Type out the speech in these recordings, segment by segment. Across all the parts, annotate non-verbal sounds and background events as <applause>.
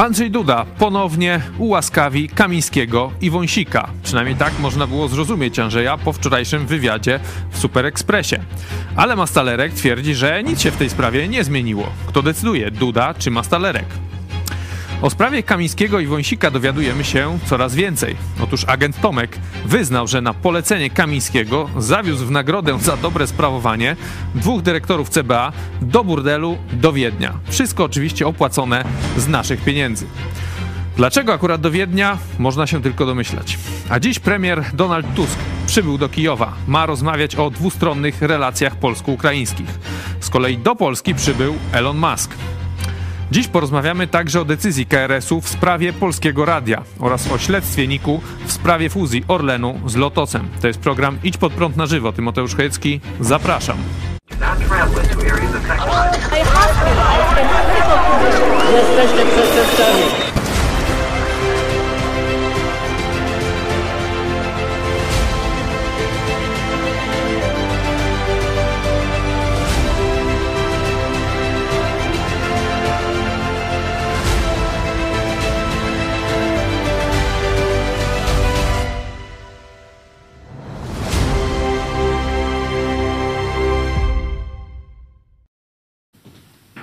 Andrzej Duda ponownie ułaskawi Kamińskiego i Wąsika. Przynajmniej tak można było zrozumieć Andrzeja po wczorajszym wywiadzie w Super Expressie. Ale Mastalerek twierdzi, że nic się w tej sprawie nie zmieniło. Kto decyduje, Duda czy Mastalerek? O sprawie Kamińskiego i Wąsika dowiadujemy się coraz więcej. Otóż agent Tomek wyznał, że na polecenie Kamińskiego zawiózł w nagrodę za dobre sprawowanie dwóch dyrektorów CBA do burdelu do Wiednia. Wszystko oczywiście opłacone z naszych pieniędzy. Dlaczego akurat do Wiednia? Można się tylko domyślać. A dziś premier Donald Tusk przybył do Kijowa. Ma rozmawiać o dwustronnych relacjach polsko-ukraińskich. Z kolei do Polski przybył Elon Musk. Dziś porozmawiamy także o decyzji KRS-u w sprawie Polskiego Radia oraz o śledztwie NIK-u w sprawie fuzji Orlenu z Lotosem. To jest program Idź pod prąd na żywo. Tymoteusz Chojecki, zapraszam. Jesteście przestępcami.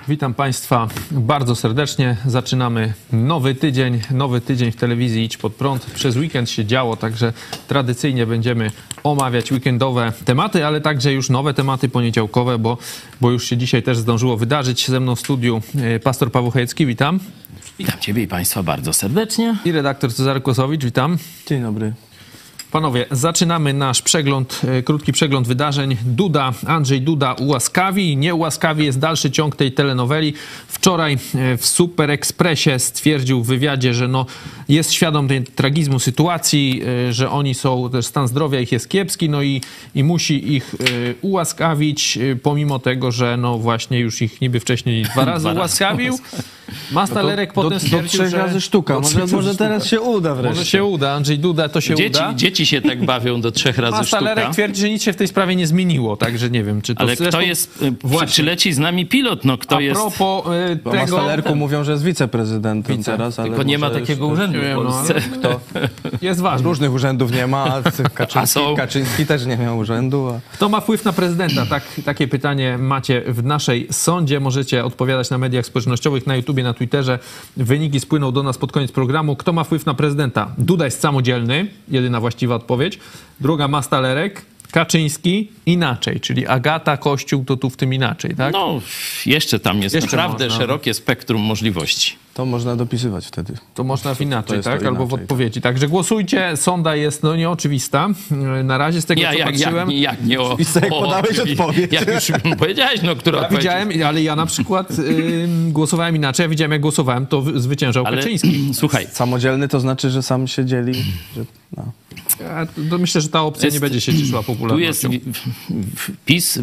Witam Państwa bardzo serdecznie. Zaczynamy nowy tydzień, nowy tydzień w telewizji Idź Pod Prąd. Przez weekend się działo, także tradycyjnie będziemy omawiać weekendowe tematy, ale także już nowe tematy poniedziałkowe, bo, bo już się dzisiaj też zdążyło wydarzyć. Ze mną w studiu e, pastor Paweł witam. Witam Ciebie i Państwa bardzo serdecznie. I redaktor Cezary Kłosowicz, witam. Dzień dobry. Panowie, zaczynamy nasz przegląd, e, krótki przegląd wydarzeń. Duda, Andrzej Duda ułaskawi, nie ułaskawi jest dalszy ciąg tej telenoweli. Wczoraj e, w Super Expressie stwierdził w wywiadzie, że no, jest świadom tej tragizmu sytuacji, e, że oni są, też stan zdrowia ich jest kiepski, no i, i musi ich ułaskawić, pomimo tego, że no właśnie już ich niby wcześniej dwa razy Dwa ułaskawił. <laughs> Mastalerek do, potem do stwierdził, trzech że... razy sztuka. do Może, może teraz się uda wreszcie. Może się uda, Andrzej Duda to się Dzieci, uda. dzieci się tak bawią do trzech razy Mastalerek sztuka. twierdzi, że nic się w tej sprawie nie zmieniło, także nie wiem, czy to Ale zresztą- kto jest, y, Właśnie. czy, leci z nami pilot, no kto A jest... propos y, Bo tego... Mastalerku mówią, że jest wiceprezydentem Wice. teraz, ale Tylko nie ma takiego urzędu wiem, w no, Polsce. Kto? Jest ważne. Różnych urzędów nie ma, a <laughs> A są? Kaczyński, Kaczyński też nie miał urzędu. A... Kto ma wpływ na prezydenta? Tak, takie pytanie macie w naszej sądzie. Możecie odpowiadać na mediach społecznościowych, na YouTubie, na Twitterze. Wyniki spłyną do nas pod koniec programu. Kto ma wpływ na prezydenta? Duda jest samodzielny, jedyna właściwa odpowiedź. Druga Mastalerek, Kaczyński inaczej, czyli Agata, Kościół to tu w tym inaczej, tak? No, jeszcze tam jest Jeszcze naprawdę można. szerokie spektrum możliwości. To można dopisywać wtedy. To można w inaczej, tak? Albo w inaczej, odpowiedzi. Także głosujcie. Sonda jest no nieoczywista. Na razie z tego, Ja, co jak, patrzyłem... jak, jak nie o... I sobie o- podałeś odpowiedź. Jak już powiedziałeś, no, która Ja widziałem, ale ja na przykład y, głosowałem inaczej. Ja widziałem, jak głosowałem, to zwyciężał Ale Kaczyński. <clears throat> słuchaj, Samodzielny to znaczy, że sam się dzieli. Że, no. Ja to myślę, że ta opcja nie Jest- będzie się cieszyła tu jest... popularnością. w- w- PiS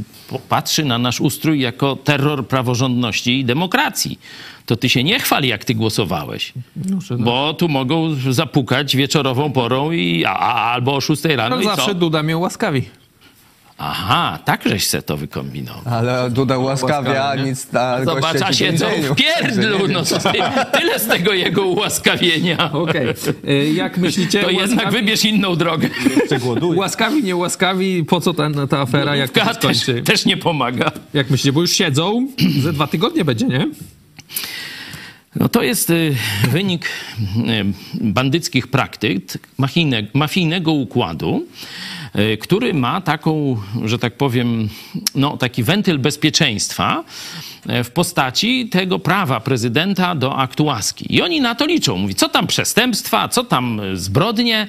patrzy na nasz ustrój jako terror praworządności i demokracji. To ty się nie chwal, jak ty głosowałeś. No. Bo tu mogą zapukać wieczorową porą i, a, a, albo o 6 rano Jak i zawsze co? Duda mnie łaskawi. Aha, tak żeś se to wykombinował. Ale Duda ułaskawia, a nie? nic a Zobacz, a siedzą w pierdlu. No, co <laughs> ty, tyle z tego jego ułaskawienia. Okej. Y, Jak myślicie, To jednak łaskawi, wybierz inną drogę. Łaskawi, nie łaskawi, po co ta, ta afera, jak to się Głodówka też, skończy? też nie pomaga. Jak myślicie, bo już siedzą, ze dwa tygodnie będzie, nie? No to jest y, wynik y, bandyckich praktyk, mafijne, mafijnego układu, który ma taką, że tak powiem, no, taki wentyl bezpieczeństwa y, w postaci tego prawa prezydenta do aktu łaski. I oni na to liczą. Mówi, co tam przestępstwa, co tam y, zbrodnie,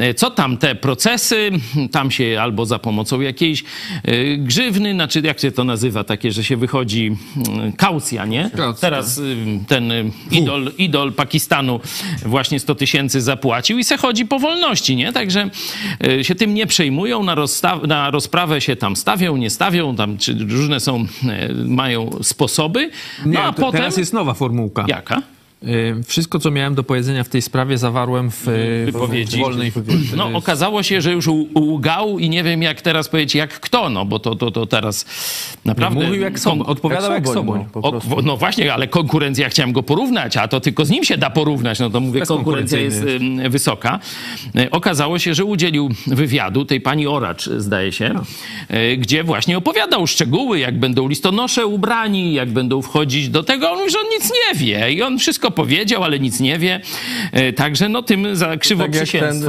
y, co tam te procesy, tam się albo za pomocą jakiejś y, grzywny, znaczy jak się to nazywa, takie, że się wychodzi y, kaucja, nie? Teraz y, ten y, idol, idol Pakistanu właśnie 100 tysięcy zapłacił i se chodzi po wolności, nie? Także y, się tym nie przejmują, na, rozsta- na rozprawę się tam stawią, nie stawią, tam czy różne są, y, mają sposoby. No Nie, a te- potem... teraz jest nowa formułka. Jaka? Wszystko, co miałem do powiedzenia w tej sprawie, zawarłem w, y, Wypowiedzi. w wolnej... No, okazało się, że już łgał i nie wiem, jak teraz powiedzieć, jak kto, no, bo to, to, to teraz naprawdę... Mówił jak Kon- odpowiadał jak Soboń. no, no właśnie, ale konkurencja, chciałem go porównać, a to tylko z nim się da porównać, no to mówię, konkurencja jest wysoka. Y, Okazało się, że udzielił wywiadu tej pani Oracz, zdaje się, y, gdzie właśnie opowiadał szczegóły, jak będą listonosze ubrani, jak będą wchodzić do tego. On mówi, że on nic nie wie i on wszystko powiedział, ale nic nie wie. Y, Także no tym za Tak jak ten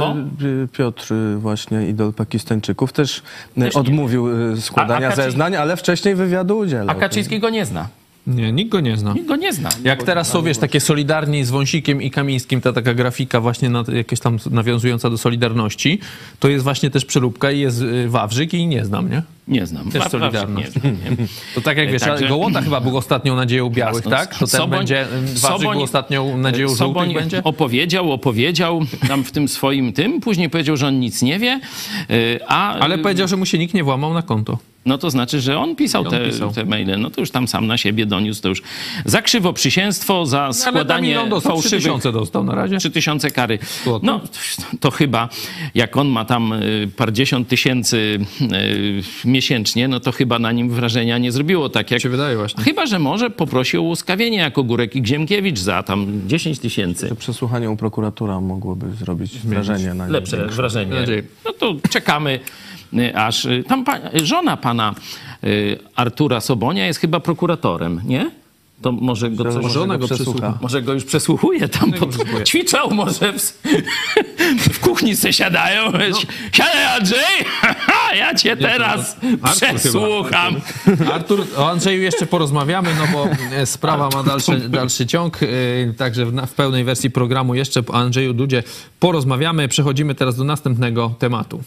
y, Piotr, y, właśnie idol Pakistańczyków, też, Też odmówił składania A- a Kaczy- zeznań, ale wcześniej wywiadu udzielał. A Kaczyński go nie zna. Nie, nikt go nie zna. Nikt go nie zna. Jak teraz są, wiesz, takie solidarni z Wąsikiem i Kamińskim, ta taka grafika właśnie na, jakieś tam nawiązująca do Solidarności, to jest właśnie też przeróbka i jest y, Wawrzyk i nie znam, nie? Nie znam. Też Solidarność. nie znam, nie? <laughs> To tak jak wiesz, Także- Gołota chyba był ostatnią nadzieją białych, Jasno. tak? To ten Soboń- będzie, Wawrzyk Soboń- był ostatnią nadzieją Soboń żółtych będzie? opowiedział, opowiedział tam w tym swoim tym, później powiedział, że on nic nie wie, y, a... Ale powiedział, że mu się nikt nie włamał na konto. No to znaczy, że on pisał, On te, pisał. te maile, no to już tam sam na siebie doniósł, to już za krzywoprzysięstwo, za Ale na składanie milion dostał, trzy fałszywych... tysiące dostał na razie. 3000 kary. No to chyba, jak on ma tam y, pardziesiąt tysięcy y, miesięcznie, no to chyba na nim wrażenia nie zrobiło tak jak... się wydaje właśnie. Chyba, że może poprosi o ułaskawienie jako Górek i Gziemkiewicz za tam 10 tysięcy. Przesłuchanie u prokuratora mogłoby zrobić wrażenie na nim. Lepsze wrażenie. No to czekamy, aż... y, Tam pa, żona pana y, Artura Sobonia jest chyba prokuratorem, nie? To może go coś... Może ona go przesłucha. przesłucha. Może go już przesłuchuje tam, pod, przesłuchuje. ćwiczał może w, <laughs> w kuchni se siadają. Siadaj Andrzej, <laughs> ja cię teraz No. Artur chyba. przesłucham. <laughs> Artur, o Andrzeju jeszcze porozmawiamy, no bo e, sprawa ma dalszy, dalszy ciąg, e, także w, w pełnej wersji programu jeszcze o Andrzeju Dudzie porozmawiamy. Przechodzimy teraz do następnego tematu.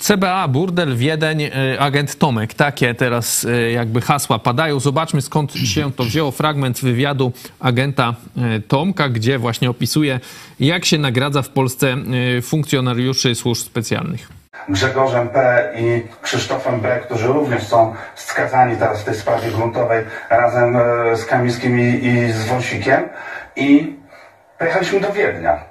CBA, Burdel, Wiedeń, e, agent Tomek. Takie teraz e, jakby hasła padają. Zobaczmy skąd się to wzięło. Fragment wywiadu agenta e, Tomka, gdzie właśnie opisuje, jak się nagradza w Polsce funkcjonariuszy służb specjalnych. Grzegorzem P. i Krzysztofem B., którzy również są skazani teraz w tej sprawie gruntowej razem z Kamińskim i, i z Wąsikiem i pojechaliśmy do Wiednia.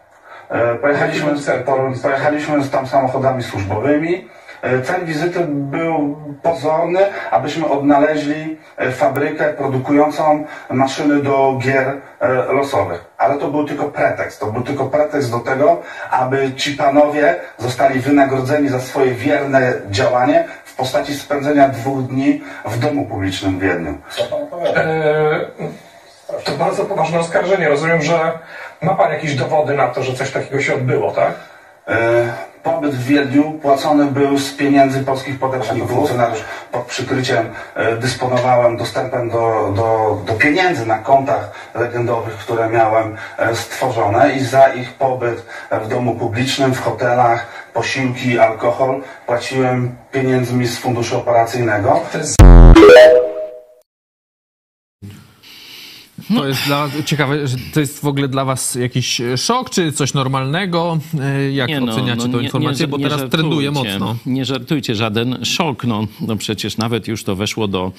E, Pojechaliśmy, po, pojechaliśmy tam samochodami służbowymi. E, Cel wizyty był pozorny, abyśmy odnaleźli e, fabrykę produkującą maszyny do gier e, losowych. Ale to był tylko pretekst. To był tylko pretekst do tego, aby ci panowie zostali wynagrodzeni za swoje wierne działanie w postaci spędzenia dwóch dni w domu publicznym w Wiedniu. Eee, To bardzo poważne oskarżenie. Rozumiem, że ma pan jakieś dowody na to, że coś takiego się odbyło, tak? E, Pobyt w Wiedniu płacony był z pieniędzy polskich podatników. Funkcjonariusz pod przykryciem e, dysponowałem dostępem do, do, do pieniędzy na kontach legendowych, które miałem e, stworzone i za ich pobyt w domu publicznym, w hotelach, posiłki, alkohol płaciłem pieniędzmi z funduszu operacyjnego. To jest To jest dla ciekawe, że to jest w ogóle dla was jakiś e, szok, czy coś normalnego? E, Jak oceniacie tę informację? Bo teraz żartujcie. trenduje mocno. Nie żartujcie, żaden szok. No, no przecież nawet już to weszło do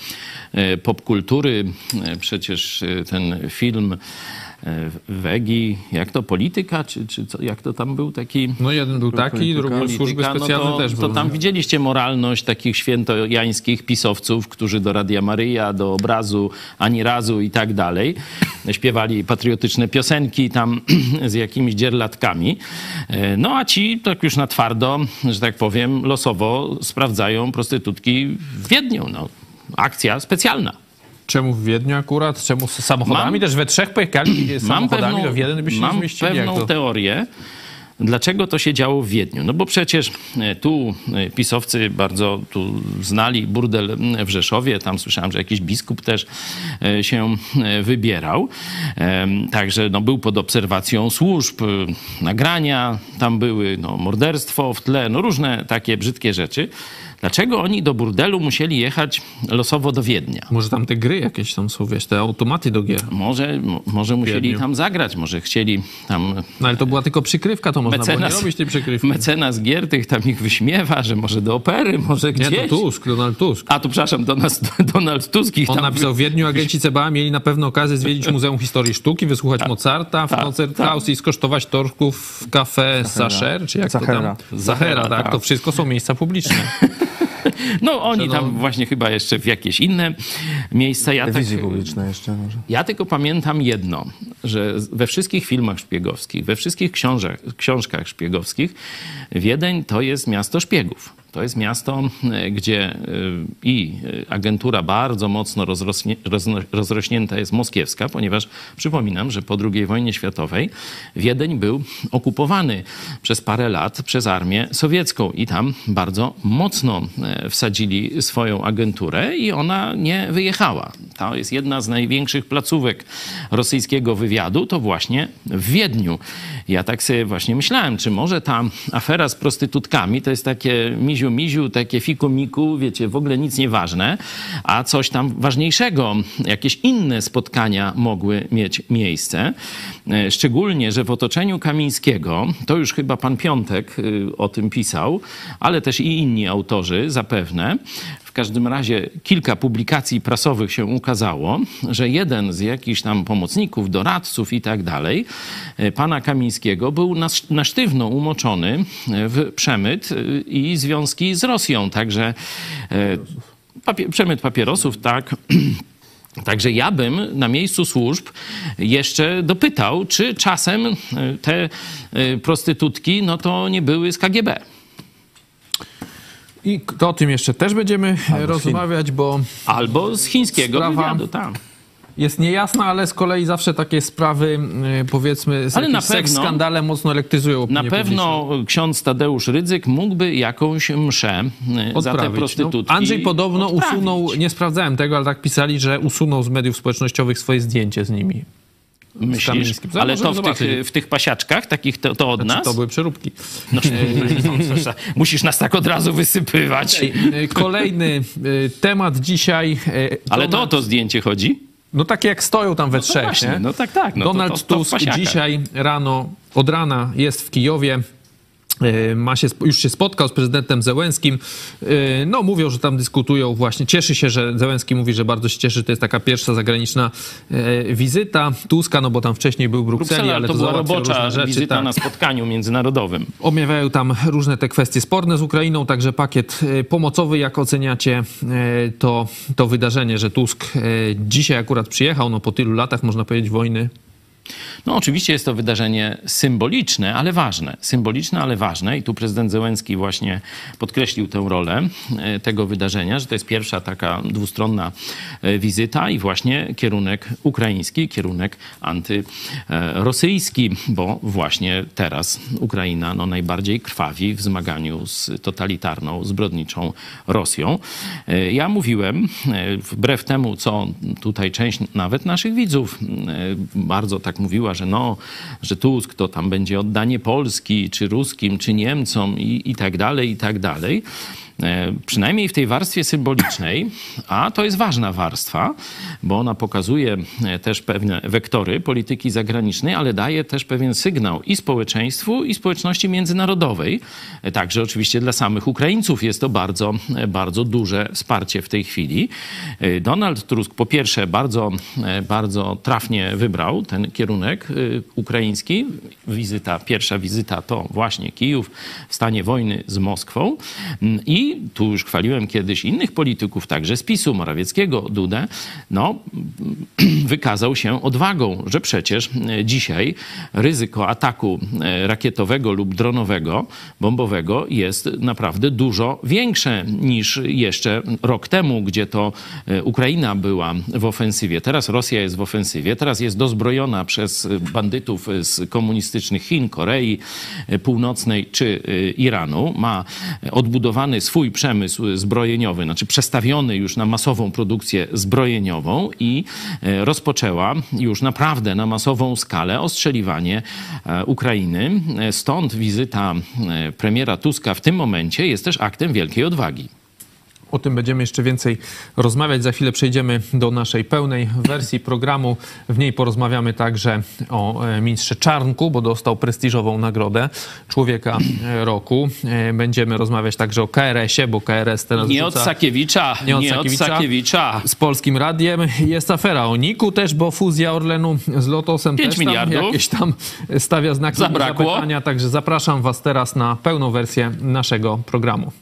e, popkultury. Przecież ten film Wegi, jak to, polityka, czy, czy co, jak to tam był taki... No jeden był taki, drugi służby Polityka, specjalne no to, też to były. tam widzieliście moralność takich świętojańskich pisowców, którzy do Radia Maryja, do obrazu, ani razu i tak dalej, <laughs> śpiewali patriotyczne piosenki tam <clears throat> z jakimiś dzierlatkami. E, No a ci tak już na twardo, że tak powiem, losowo sprawdzają prostytutki w Wiedniu. No, akcja specjalna. Czemu w Wiedniu akurat? Czemu z samochodami? Mam- też we trzech pojechali samochodami do Wiednia, by się mam pewną to? teorię, dlaczego to się działo w Wiedniu. No bo przecież e, tu e, pisowcy bardzo tu znali burdel w Rzeszowie. Tam słyszałem, że jakiś biskup też e, się wybierał. Także no, był pod obserwacją służb, nagrania tam były, no, morderstwo w tle, no różne takie brzydkie rzeczy. Dlaczego oni do burdelu musieli jechać losowo do Wiednia? Może tam te gry jakieś tam są, wiesz, te automaty do gier. Może, mo- może musieli tam zagrać, może chcieli tam No ale to była tylko przykrywka, to można było nie mecenas, robić tej przykrywki. mecenas Giertych tam ich wyśmiewa, że może do opery, może Nie, gdzieś. to Tusk, Donald Tusk. A tu przepraszam, Donald, Donald Tusk ich On tam napisał, w Wiedniu agenci CBA mieli na pewno okazję zwiedzić Muzeum Historii Sztuki, wysłuchać Mozarta w tak, Koncerthaus i skosztować torków w kafe Sacher, czy jak Zachera. to tam? Zachera, tak. tak. To wszystko są miejsca publiczne. <laughs> <laughs> No oni tam właśnie chyba jeszcze w jakieś inne miejsca. Ja, tak, Telewizji publicznej jeszcze może. ja tylko pamiętam jedno, że we wszystkich filmach szpiegowskich, we wszystkich książach, książkach szpiegowskich Wiedeń to jest miasto szpiegów. To jest miasto, e, gdzie e, i agentura bardzo mocno rozrośnie, rozrośnięta jest moskiewska, ponieważ przypominam, że po II wojnie światowej Wiedeń był okupowany przez parę lat przez armię sowiecką i tam bardzo mocno e, wsadzili swoją agenturę i ona nie wyjechała. To jest jedna z największych placówek rosyjskiego wywiadu, to właśnie w Wiedniu. Ja tak sobie właśnie myślałem, czy może ta afera z prostytutkami to jest takie miziu miziu, takie fiku miku, wiecie, w ogóle nic nieważne, a coś tam ważniejszego, jakieś inne spotkania mogły mieć miejsce. E, Szczególnie, że w otoczeniu Kamińskiego, to już chyba pan Piątek y, o tym pisał, ale też i inni autorzy zapewne, w każdym razie kilka publikacji prasowych się ukazało, że jeden z jakichś tam pomocników, doradców i tak dalej, e, pana Kamińskiego był na, na sztywno umoczony e, w przemyt e, i związki z Rosją. Także papie, przemyt papierosów, tak. <clears throat> Także ja bym na miejscu służb jeszcze dopytał, czy czasem te prostytutki, no to nie były z KGB. I to o tym jeszcze też będziemy e, rozmawiać, bo Albo z chińskiego Sprawa- wywiadu, tak. jest niejasna, ale z kolei zawsze takie sprawy, e, powiedzmy, z Ale na pewno- skandalem mocno elektryzują Na pewno ksiądz Tadeusz Rydzyk mógłby jakąś mszę e, za te Odprawić, prostytutki No. Andrzej podobno odprawić. usunął, nie sprawdzałem tego, ale tak pisali, że usunął z mediów społecznościowych swoje zdjęcie z nimi. Myślisz? Ale to w tych, w tych pasiaczkach, takich to, to od Znaczy, nas? to były przeróbki. No, no, cóż, musisz nas tak od razu wysypywać. E, Kolejny e, temat dzisiaj. e, Ale to o to zdjęcie chodzi? No takie jak stoją tam we No trzech, właśnie, nie? no tak, tak. No to- Donald to- to w Tusk dzisiaj rano, od rana jest w Kijowie. E, Ma się, już się spotkał z prezydentem Zełenskim. E, No, mówią, że tam dyskutują właśnie. Cieszy się, że Zełenski mówi, że bardzo się cieszy, że to jest taka pierwsza zagraniczna e, wizyta Tuska, no bo tam wcześniej był w Brukseli, Bruksela ale to to była robocza rzeczy. wizyta tak. na spotkaniu międzynarodowym. Omawiają tam różne te kwestie sporne z Ukrainą, także pakiet pomocowy. Jak oceniacie to, to wydarzenie, że Tusk dzisiaj akurat przyjechał, no po tylu latach, można powiedzieć, wojny? No oczywiście jest to wydarzenie symboliczne, ale ważne. Symboliczne, ale ważne i tu prezydent Zełenski właśnie podkreślił tę rolę e, tego wydarzenia, że to jest pierwsza taka dwustronna e, wizyta i właśnie kierunek ukraiński, kierunek antyrosyjski, bo właśnie teraz Ukraina no, najbardziej krwawi w zmaganiu z totalitarną, zbrodniczą Rosją. E, Ja mówiłem, wbrew temu, co tutaj część nawet naszych widzów bardzo tak mówiła, że no, że Tusk to tam będzie oddanie Polski, czy Ruskim, czy Niemcom i, i tak dalej, i tak dalej. E, Przynajmniej w tej warstwie symbolicznej, a to jest ważna warstwa, bo ona pokazuje e, też pewne wektory polityki zagranicznej, ale daje też pewien sygnał i społeczeństwu, i społeczności międzynarodowej. E, Także oczywiście dla samych Ukraińców jest to bardzo, bardzo duże wsparcie w tej chwili. Donald Tusk po pierwsze bardzo, bardzo trafnie wybrał ten kierunek ukraiński. Wizyta, pierwsza wizyta to właśnie Kijów w stanie wojny z Moskwą. Mm, Tu już chwaliłem kiedyś innych polityków, także z PiSu, Morawieckiego, Dudę, no <clears throat> wykazał się odwagą, że przecież e, dzisiaj ryzyko ataku e, rakietowego lub dronowego, bombowego jest naprawdę dużo większe niż jeszcze rok temu, gdzie to e, Ukraina była w ofensywie. Teraz Rosja jest w ofensywie, teraz jest dozbrojona przez bandytów z komunistycznych Chin, Korei Północnej czy Iranu. Ma odbudowany swój przemysł zbrojeniowy, znaczy przestawiony już na masową produkcję zbrojeniową i e, rozpoczęła już naprawdę na masową skalę ostrzeliwanie e, Ukrainy. E, Stąd wizyta premiera Tuska w tym momencie jest też aktem wielkiej odwagi. O tym będziemy jeszcze więcej rozmawiać. Za chwilę przejdziemy do naszej pełnej wersji programu. W niej porozmawiamy także o e, ministrze Czarnku, bo dostał prestiżową nagrodę Człowieka e, Roku. E, Będziemy rozmawiać także o KRS-ie, bo KRS teraz Nie od Sakiewicza, Nie od nie od Sakiewicza. Sakiewicza. z Polskim Radiem. Jest afera o Niku też, bo fuzja Orlenu z Lotosem Pięć też tam miliardów. jakieś tam stawia znaki Zabrakło. zapytania. Także zapraszam was teraz na pełną wersję naszego programu.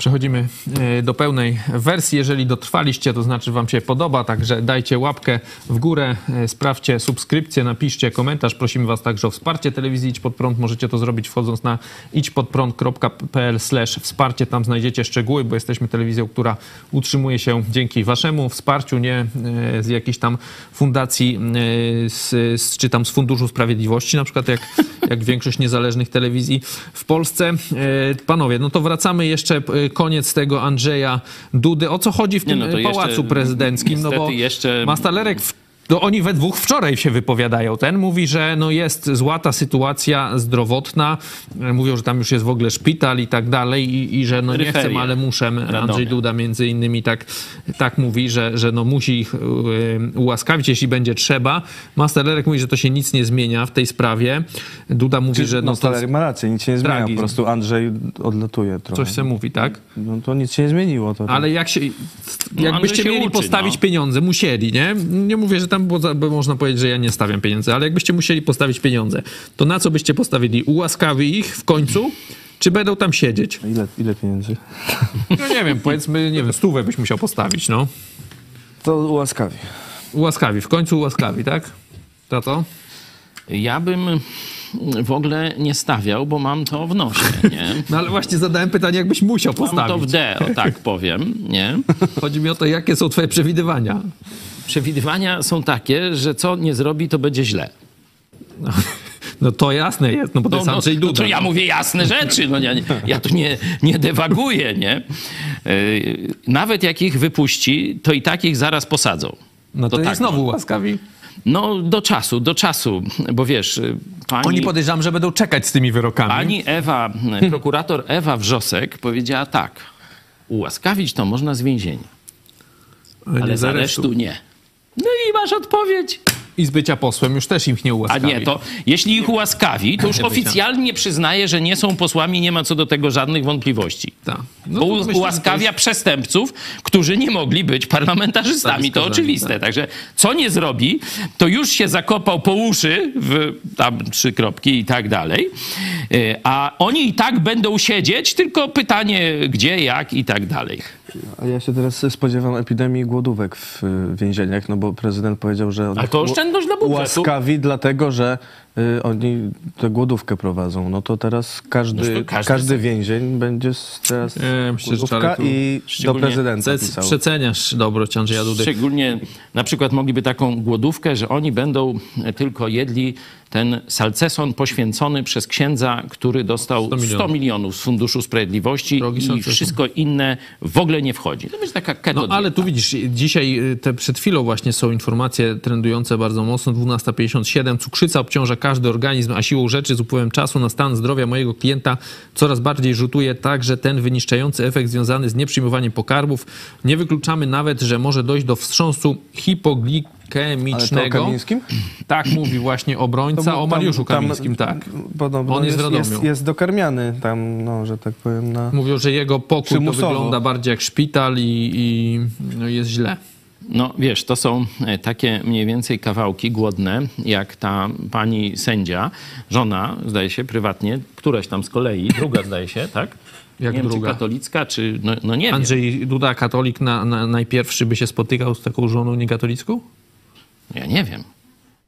Przechodzimy e, do pełnej wersji. Jeżeli dotrwaliście, to znaczy Wam się podoba, także dajcie łapkę w górę, e, sprawdźcie subskrypcję, napiszcie komentarz. Prosimy Was także o wsparcie telewizji Idź Pod Prąd. Możecie to zrobić wchodząc na idźpodprąd.pl wsparcie. Tam znajdziecie szczegóły, bo jesteśmy telewizją, która utrzymuje się dzięki Waszemu wsparciu, nie e, z jakiejś tam fundacji, z, z, czy tam z Funduszu Sprawiedliwości, na przykład jak, jak większość niezależnych telewizji w Polsce. Panowie, no to wracamy jeszcze koniec tego Andrzeja Dudy. O co chodzi w tym no e, jeszcze- pałacu prezydenckim? No bo jeszcze- Mastalerek w no oni we dwóch wczoraj się wypowiadają. Ten mówi, że no jest zła ta sytuacja zdrowotna. Mówią, że tam już jest w ogóle szpital i tak dalej i, i że no nie chcę, ale muszę. Andrzej Radomia. Duda między innymi tak, tak mówi, że, że no musi ich e, ułaskawić, jeśli będzie trzeba. Mastalerek mówi, że to się nic nie zmienia w tej sprawie. Duda mówi, że no no, to ma rację, nic się nie zmienia, tragizm. po prostu Andrzej odlatuje trochę. coś se mówi, tak? No to nic się nie zmieniło. To Ale jak się, No, jakbyście się mieli uczy, postawić no. pieniądze, musieli, nie? Nie mówię, że tam było, za- bo można powiedzieć, że ja nie stawiam pieniędzy, ale jakbyście musieli postawić pieniądze, to na co byście postawili? Ułaskawi ich w końcu, czy będą tam siedzieć? Ile, ile pieniędzy? No nie wiem, powiedzmy, nie wiem, stówę byś musiał postawić, no. To ułaskawi. Ułaskawi, w końcu ułaskawi, tak? To to? Ja bym w ogóle nie stawiał, bo mam to w nosie, nie? <laughs> No ale właśnie zadałem pytanie, jakbyś musiał Mam to w postawić. D, o tak powiem, nie? Chodzi mi o to, jakie są twoje przewidywania. Przewidywania są takie, że co nie zrobi, to będzie źle. No to jasne jest, no bo to No, jest no, Andrzej no Duda. to ja mówię jasne rzeczy, no ja, ja tu nie, nie dewaguję, nie? Yy, Nawet jak ich wypuści, to i tak ich zaraz posadzą. No to, tak, jest znowu ułaskawi. No do czasu, do czasu, bo wiesz, y, pani... Oni podejrzewam, że będą czekać z tymi wyrokami. Pani Ewa, prokurator Ewa Wrzosek powiedziała tak. Ułaskawić to można z więzienia, ale z aresztu nie. No i masz odpowiedź. I z bycia posłem już też im nie A ułaskawi. nie, to jeśli ich ułaskawi, to już oficjalnie przyznaje, że nie są posłami, nie ma co do tego żadnych wątpliwości. Tak. No Bo u- myślę, że ułaskawia przestępców, którzy nie mogli być parlamentarzystami. To skazani, oczywiste. tak. Także co nie zrobi, to już się zakopał po uszy, w tam trzy kropki i tak dalej. Y, A oni i tak będą siedzieć, tylko pytanie gdzie, jak i tak dalej. A ja się teraz spodziewam epidemii głodówek w y, więzieniach, no bo prezydent powiedział, że... Ale to oszczędność dla budżetu. Ułaskawi dlatego, że oni tę głodówkę prowadzą. No to teraz każdy, No każdy każdy, więzień będzie teraz Nie, myślę, głodówka tu i do prezydenta pisał. Przeceniasz dobroć Andrzeja Dudy. Szczególnie na przykład mogliby taką głodówkę, że oni będą tylko jedli ten salceson poświęcony przez księdza, który dostał 100 milionów. milionów, z Funduszu Sprawiedliwości Drogi i salceson. wszystko inne w ogóle nie wchodzi. To będzie taka keto No ale tu widzisz, dzisiaj y, te przed chwilą właśnie są informacje trendujące bardzo mocno. 12.57. Cukrzyca obciąża każdy organizm, a siłą rzeczy z upływem czasu na stan zdrowia mojego klienta coraz bardziej rzutuje także ten wyniszczający efekt związany z nieprzyjmowaniem pokarmów. Nie wykluczamy nawet, że może dojść do wstrząsu Ale to o hipoglikemicznego. Kamińskim? Tak mówi właśnie obrońca o Mariuszu Kamińskim, tak. Podobno On jest jest, jest, jest dokarmiany tam, no, że tak powiem, na... Mówią, że jego pokój to wygląda bardziej jak szpital i, i no jest źle. No wiesz, to są e, takie mniej więcej kawałki głodne, jak ta pani sędzia, żona, zdaje się, prywatnie, któraś tam z kolei, druga zdaje się, tak? <laughs> Jak nie wiem, druga? czy katolicka, czy... No, no nie wiem. Andrzej Duda, katolik, na, na, najpierwszy by się spotykał z taką żoną niekatolicką? Ja nie wiem.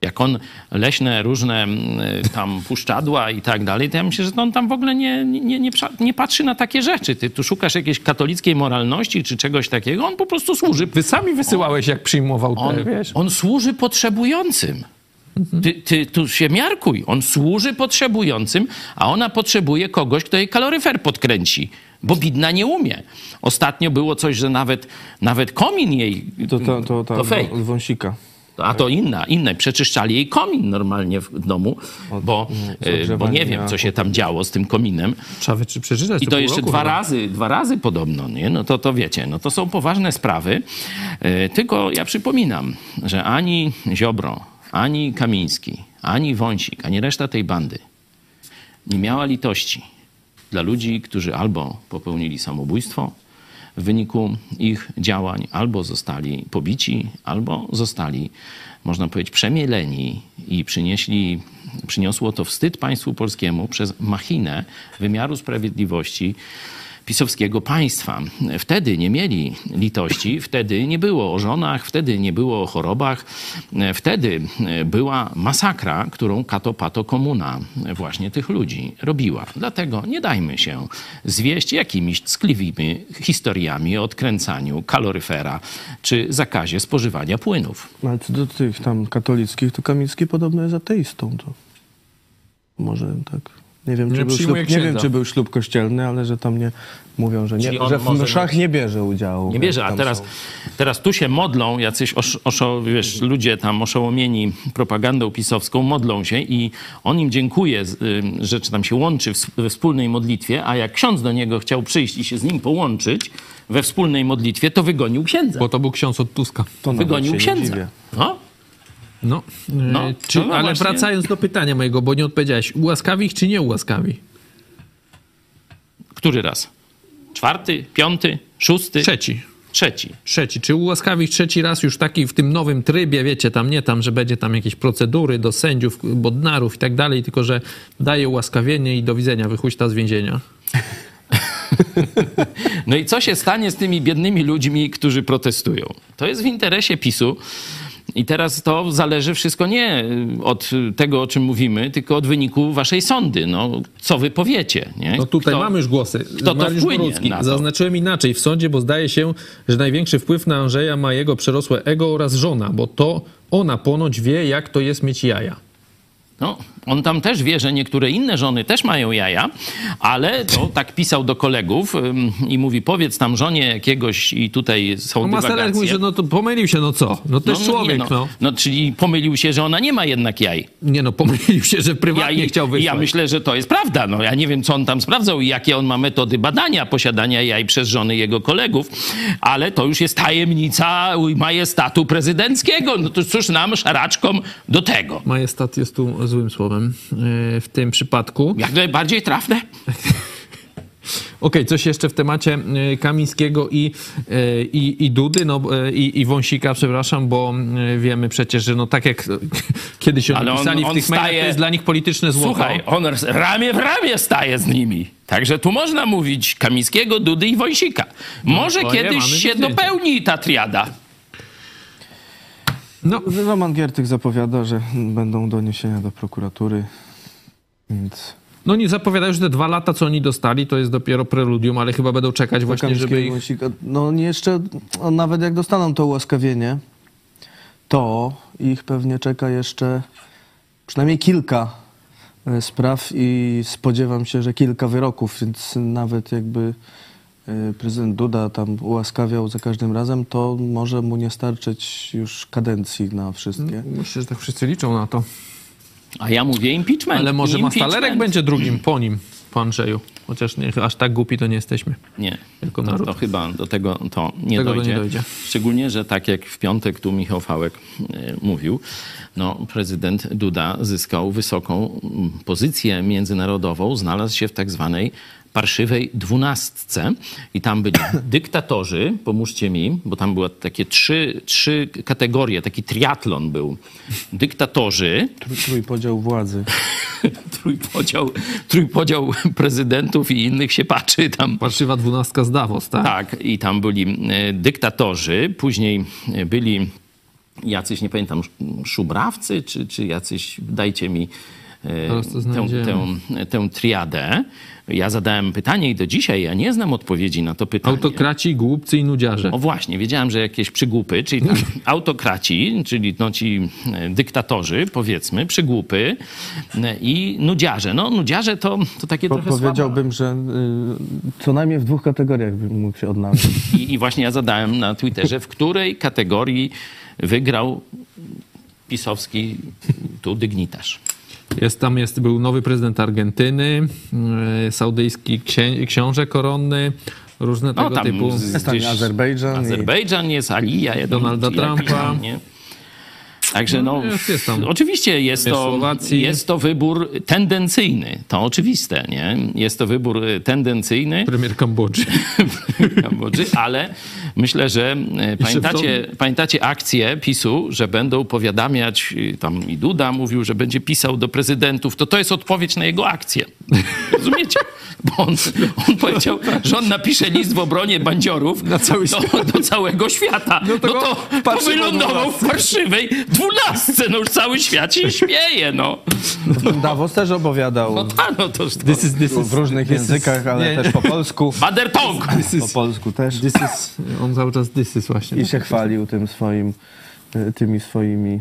Jak on leśne różne mm, tam puszczadła i tak dalej, to ja myślę, że on tam w ogóle nie, nie, nie, nie patrzy na takie rzeczy. Ty tu szukasz jakiejś katolickiej moralności czy czegoś takiego, on po prostu służy. Wy sami wysyłałeś, jak przyjmował te, On, wiesz. on służy potrzebującym. Ty, ty tu się miarkuj. On służy potrzebującym, a ona potrzebuje kogoś, kto jej kaloryfer podkręci. Bo bidna nie umie. Ostatnio było coś, że nawet, nawet komin jej. To, to, to, to, to fake. wąsika. A to inna, inne. Przeczyszczali jej komin normalnie w domu, bo, e, bo nie wiem, co się tam działo z tym kominem. Trzeba przeczytać I to jeszcze roku dwa chyba. razy, dwa razy podobno, nie? No to, to wiecie, no to są poważne sprawy. E, Tylko ja przypominam, że ani Ziobro, ani Kamiński, ani Wąsik, ani reszta tej bandy nie miała litości dla ludzi, którzy albo popełnili samobójstwo w wyniku ich działań, albo zostali pobici, albo zostali, można powiedzieć, przemieleni i przynieśli, przyniosło to wstyd państwu polskiemu przez machinę wymiaru sprawiedliwości pisowskiego państwa. Wtedy nie mieli litości, wtedy nie było o żonach, wtedy nie było o chorobach, wtedy była masakra, którą kato pato komuna właśnie tych ludzi robiła. Dlatego nie dajmy się zwieść jakimiś ckliwymi historiami o odkręcaniu kaloryfera czy zakazie spożywania płynów. No, Ale co do tych tam katolickich, to Kamiński podobno jest ateistą. To może tak. Nie wiem, Nie czy był, ślub, nie wiem, czy był ślub kościelny, ale że tam nie mówią, że, nie, że w mszach nie bierze udziału. Nie bierze, a teraz, są- teraz tu się modlą jacyś osz, oszo, wiesz, ludzie tam oszołomieni propagandą pisowską, modlą się i on im dziękuje, z- ym, że czy tam się łączy we wspólnej modlitwie, a jak ksiądz do niego chciał przyjść i się z nim połączyć we wspólnej modlitwie, to wygonił księdza. Bo to był ksiądz od Tuska. to Wygonił księdza. No, No, No, e, czy, no ale właśnie. wracając do pytania mojego, bo nie odpowiedziałeś. Ułaskawi ich czy nie ułaskawi? który raz? Czwarty, piąty, szósty, Trzeci. trzeci. Trzeci. Czy ułaskawi ich trzeci raz już taki w tym nowym trybie, wiecie, tam nie tam, że będzie tam jakieś procedury do sędziów, bodnarów i tak dalej, tylko że daje ułaskawienie i do widzenia, wychuśta z więzienia. <laughs> No i co się stanie z tymi biednymi ludźmi, którzy protestują? To jest w interesie PiSu. I teraz to zależy wszystko nie od tego, o czym mówimy, tylko od wyniku waszej sądy. No, co wy powiecie, nie? No tutaj Kto- mamy już głosy. kto to Mariusz Borucki. Zaznaczyłem inaczej w sądzie, bo zdaje się, że największy wpływ na Andrzeja ma jego przerosłe ego oraz żona, bo to ona ponoć wie, jak to jest mieć jaja. No, on tam też wie, że niektóre inne żony też mają jaja, ale to tak pisał do kolegów ym, i mówi, powiedz tam żonie jakiegoś i tutaj są No dywagacje. mówi, że no to pomylił się, no co? No to jest nie, człowiek, no, no. no, czyli pomylił się, że ona nie ma jednak jaj. Nie no, pomylił się, że prywatnie Ja, chciał wysłać. ja myślę, że to jest prawda. No, ja nie wiem, co on tam sprawdzał i jakie on ma metody badania posiadania jaj przez żony jego kolegów, ale to już jest tajemnica majestatu prezydenckiego. No to cóż nam, szaraczkom, do tego. Majestat jest tu złym słowem yy, w tym przypadku. Jak najbardziej trafne. <laughs> Okej, coś jeszcze w temacie y, Kamińskiego i, y, i, i Dudy, no i, i Wąsika, przepraszam, bo wiemy przecież, że no tak jak <laughs> kiedyś oni Ale on- pisali on w tych mailach, staje- to jest dla nich polityczne złoto. Słuchaj, on ramię w ramię staje z nimi. Także tu można mówić Kamińskiego, Dudy i Wąsika. Może to nie, kiedyś się dopełni ta triada. No, Roman Giertych zapowiada, że będą doniesienia do prokuratury, więc no nie zapowiadają, że te dwa lata, co oni dostali, to jest dopiero preludium, ale chyba będą czekać właśnie, żeby ich... Wąsika, No jeszcze, no, nawet jak dostaną to ułaskawienie, to ich pewnie czeka jeszcze przynajmniej kilka e, spraw i spodziewam się, że kilka wyroków, więc nawet jakby prezydent Duda tam ułaskawiał za każdym razem, to może mu nie starczyć już kadencji na wszystkie. Myślę, że tak wszyscy liczą na to. A ja mówię impeachment. Ale może impeachment. Mastalerek będzie drugim po nim, po Andrzeju. Chociaż nie, aż tak głupi to nie jesteśmy. Nie, to, naród. to chyba do tego to nie, Tego to dojdzie. nie dojdzie. Szczególnie, że tak jak w piątek tu Michał Fałek e, mówił, no, prezydent Duda zyskał wysoką mm, pozycję międzynarodową, znalazł się w tak zwanej parszywej dwunastce i tam byli <coughs> dyktatorzy, pomóżcie mi, bo tam były takie trzy, trzy kategorie, taki triatlon był. Dyktatorzy, Trój- Trójpodział władzy. <laughs> trójpodział, trójpodział prezydentów i innych siepaczy tam Parszywa dwunastka z Davos, tak? Tak, i tam byli e, dyktatorzy, później e, byli jacyś, nie pamiętam, sz- szubrawcy, czy, czy jacyś, dajcie mi e, tę, tę, tę triadę. Ja zadałem pytanie i do dzisiaj ja nie znam odpowiedzi na to pytanie. Autokraci, głupcy i nudziarze. O właśnie, wiedziałem, że jakieś przygłupy, czyli tam <laughs> autokraci, czyli no ci e, dyktatorzy, powiedzmy, przygłupy e, i nudziarze. No nudziarze to, to takie Po, trochę powiedziałbym, że y, co najmniej w dwóch kategoriach bym mógł się odnaleźć. I, I właśnie ja zadałem na Twitterze, w której kategorii wygrał pisowski tu dygnitarz. Jest, tam jest, był nowy prezydent Argentyny, e, saudyjski księ, książę koronny, różne No tego tam typu. Jest tam gdzieś- Azerbejdżan i- Azerbejdżan jest, Alija, Donalda Trumpa. nie? Także no, jest- jest oczywiście jest to, jest to wybór tendencyjny, to oczywiste, nie? Jest to wybór e, tendencyjny, <laughs> Premier Kambodży. Kambodży, ale myślę, że e, pamiętacie, pamiętacie akcję PiSu, że będą powiadamiać, y, tam i Duda mówił, że będzie pisał do prezydentów, to to jest odpowiedź na jego akcję. <laughs> Rozumiecie? Bo on, on powiedział, że on napisze list w obronie bandziorów Na cały do, do całego świata. No to, go to, wylądował w parszywej dwunastce. No już cały świat się śmieje, no. Davos też opowiadał No tak, no to... to This is, this is, w różnych is- językach, ale nie, też po polsku. Mother tongue! Po polsku też. This is, on cały czas this is właśnie. I się chwalił tym swoim, tymi swoimi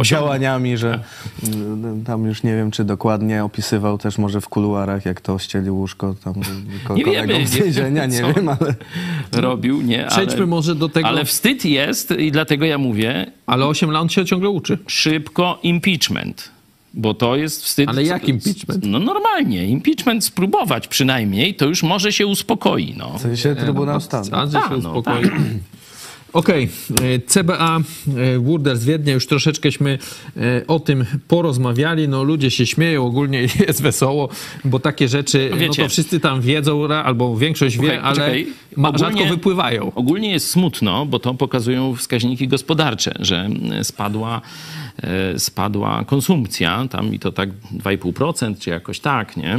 y, działaniami, że y, tam już nie wiem, czy dokładnie opisywał też może w kuluarach, jak to ścieli łóżko tam <laughs> Nie kolegom wiemy, z nie więzienia, nie wiem, ale Robił, nie? Ale, Przejdźmy może do tego, ale ale, wstyd jest i dlatego ja mówię, 8 lat się ciągle uczy. szybko impeachment. Bo to jest wstyd. Ale jak impeachment? No normalnie. Impeachment spróbować przynajmniej, to już może się uspokoi. No. w sensie Trybunał Stanu. Się Tak, no, uspokoi. Okej, e, CBA e, Wurder z Wiednia, już troszeczkęśmy e, o tym porozmawiali, no ludzie się śmieją, ogólnie <laughs> jest wesoło, bo takie rzeczy, No no, wiecie. to wszyscy tam wiedzą, albo większość wie, ale ma, Ogólnie- rzadko wypływają. Ogólnie jest smutno, bo to pokazują wskaźniki gospodarcze, że spadła, spadła konsumpcja, tam i to tak 2,5% czy jakoś tak, nie?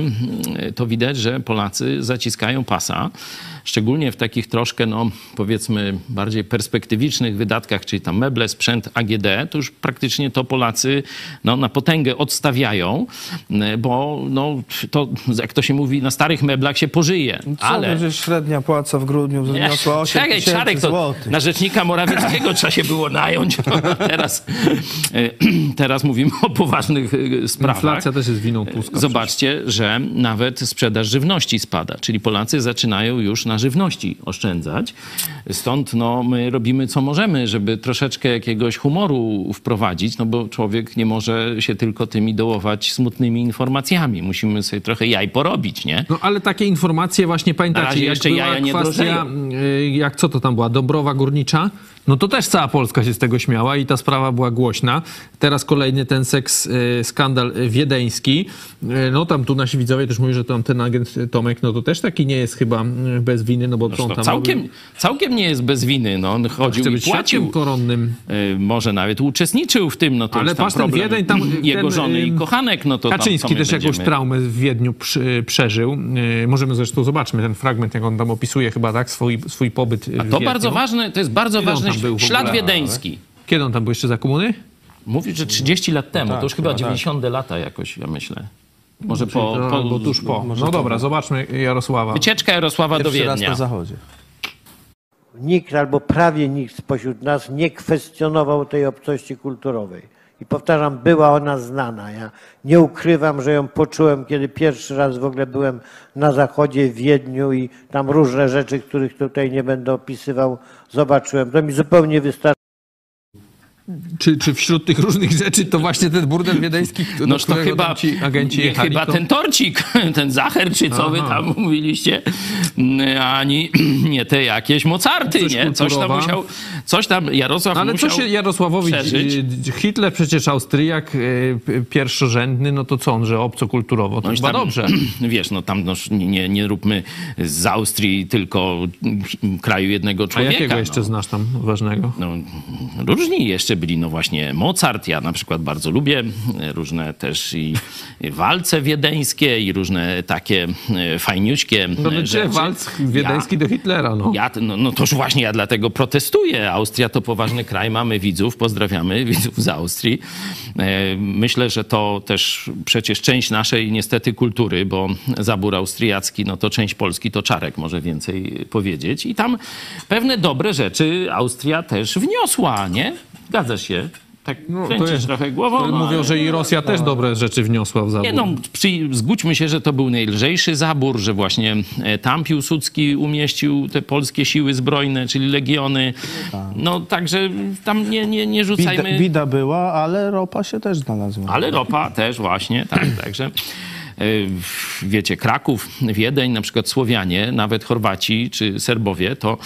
E, To widać, że Polacy zaciskają pasa, szczególnie w takich troszkę, no powiedzmy, bardziej perspektywicznych wydatkach, czyli tam meble, sprzęt AGD, to już praktycznie to Polacy no, na potęgę odstawiają, e, bo no, to, jak to się mówi, na starych meblach się pożyje. Co, Ale... że średnia płaca w grudniu Nie, wyniosła 8 Czekaj, tysięcy Czarek, to złotych. na rzecznika Morawieckiego trzeba się było nająć. <laughs> Teraz, e, <clears throat> teraz mówimy o poważnych e, sprawach. Inflacja też jest winą Tuska. Zobaczcie, że nawet sprzedaż żywności spada, czyli Polacy zaczynają już na żywności oszczędzać. Stąd no, my robimy co możemy, żeby troszeczkę jakiegoś humoru wprowadzić, no bo człowiek nie może się tylko tymi dołować smutnymi informacjami. Musimy sobie trochę jaj porobić, nie? No ale takie informacje właśnie pamiętacie, razie jak jeszcze była jaja nie kwestia, y, jak co to tam była, Dąbrowa Górnicza, no to też cała Polska się z tego śmiała i ta sprawa była głośna. Teraz kolejny ten seks y, skandal y, wiedeński. Y, No tam tu nasi widzowie też mówią, że tam ten agent Tomek, no to też taki nie jest chyba bez winy, no bo To tam całkiem, całkiem nie jest bez winy. No, on chodził Chce i płacił. koronnym. Może nawet uczestniczył w tym, no to Ale już tam problem Wiedeń tam, jego ten, żony i kochanek, no to tam, Kaczyński my też jakąś będziemy- traumę w Wiedniu przy, przeżył. Możemy zresztą zobaczmy ten fragment, jak on tam opisuje chyba tak swój, swój pobyt w To Wiedniu. bardzo ważne, to jest bardzo ważny tam był w ślad ogóle? wiedeński. Kiedy on tam był jeszcze za komuny? Mówi, że 30 lat temu, tak, to już chyba 90 lata jakoś, ja myślę. Może po, No, po, albo tuż po. No dobra, zobaczmy Jarosława. Wycieczka Jarosława do Pierwszy raz Wiednia. na zachodzie. Nikt albo prawie nikt spośród nas nie kwestionował tej obcości kulturowej. I powtarzam, była ona znana. Ja nie ukrywam, że ją poczułem, kiedy pierwszy raz w ogóle byłem na zachodzie w Wiedniu i tam różne rzeczy, których tutaj nie będę opisywał, zobaczyłem. To mi zupełnie wystarczy. Czy, czy wśród tych różnych rzeczy to właśnie ten burdel wiedeński, Noż to chyba, ci agenci jechali? chyba to... ten torcik, <laughs> ten zacher, czy co wy Aha. tam mówiliście, Mm, ani <clears throat> nie te jakieś mocarty, Coś nie? Coś tam musiał, coś tam Jarosław Ale musiał co się Jarosławowi... przeżyć. y, Hitler przecież Austriak y, pierwszorzędny, no to co on, że obcokulturowo? To No chyba tam, dobrze. <clears throat> Wiesz, no tam no, nie, nie, róbmy z Austrii tylko kraju jednego A człowieka. jakiego jeszcze no. znasz tam ważnego? No, różni jeszcze byli, no no właśnie Mozart. Ja na przykład bardzo lubię różne też i walce wiedeńskie i różne takie e, fajniuśkie No gdzie rzeczy. walc wiedeński do Hitlera, no. Ja, no, no toż właśnie ja dlatego protestuję. Austria to poważny kraj, mamy widzów, pozdrawiamy <laughs> widzów z Austrii. E, Myślę, że to też przecież część naszej niestety kultury, bo zabór austriacki, no to część Polski, to Czarek może więcej powiedzieć. I tam pewne dobre rzeczy Austria też wniosła, nie? Zgadzasz się? Tak No, kręcisz jest- trochę głową. To no, Mówią, ale- że i Rosja też dobre rzeczy wniosła w zabór. nie no, przy, zgódźmy się, że to był najlżejszy zabór, że właśnie e, tam Piłsudski umieścił te polskie siły zbrojne, czyli legiony. No także tam nie, nie, nie Bida, rzucajmy... bida była, ale ropa się też znalazła. Ale ropa też właśnie, tak, <clears throat> także wiecie, Kraków, Wiedeń, na przykład Słowianie, nawet Chorwaci czy Serbowie, to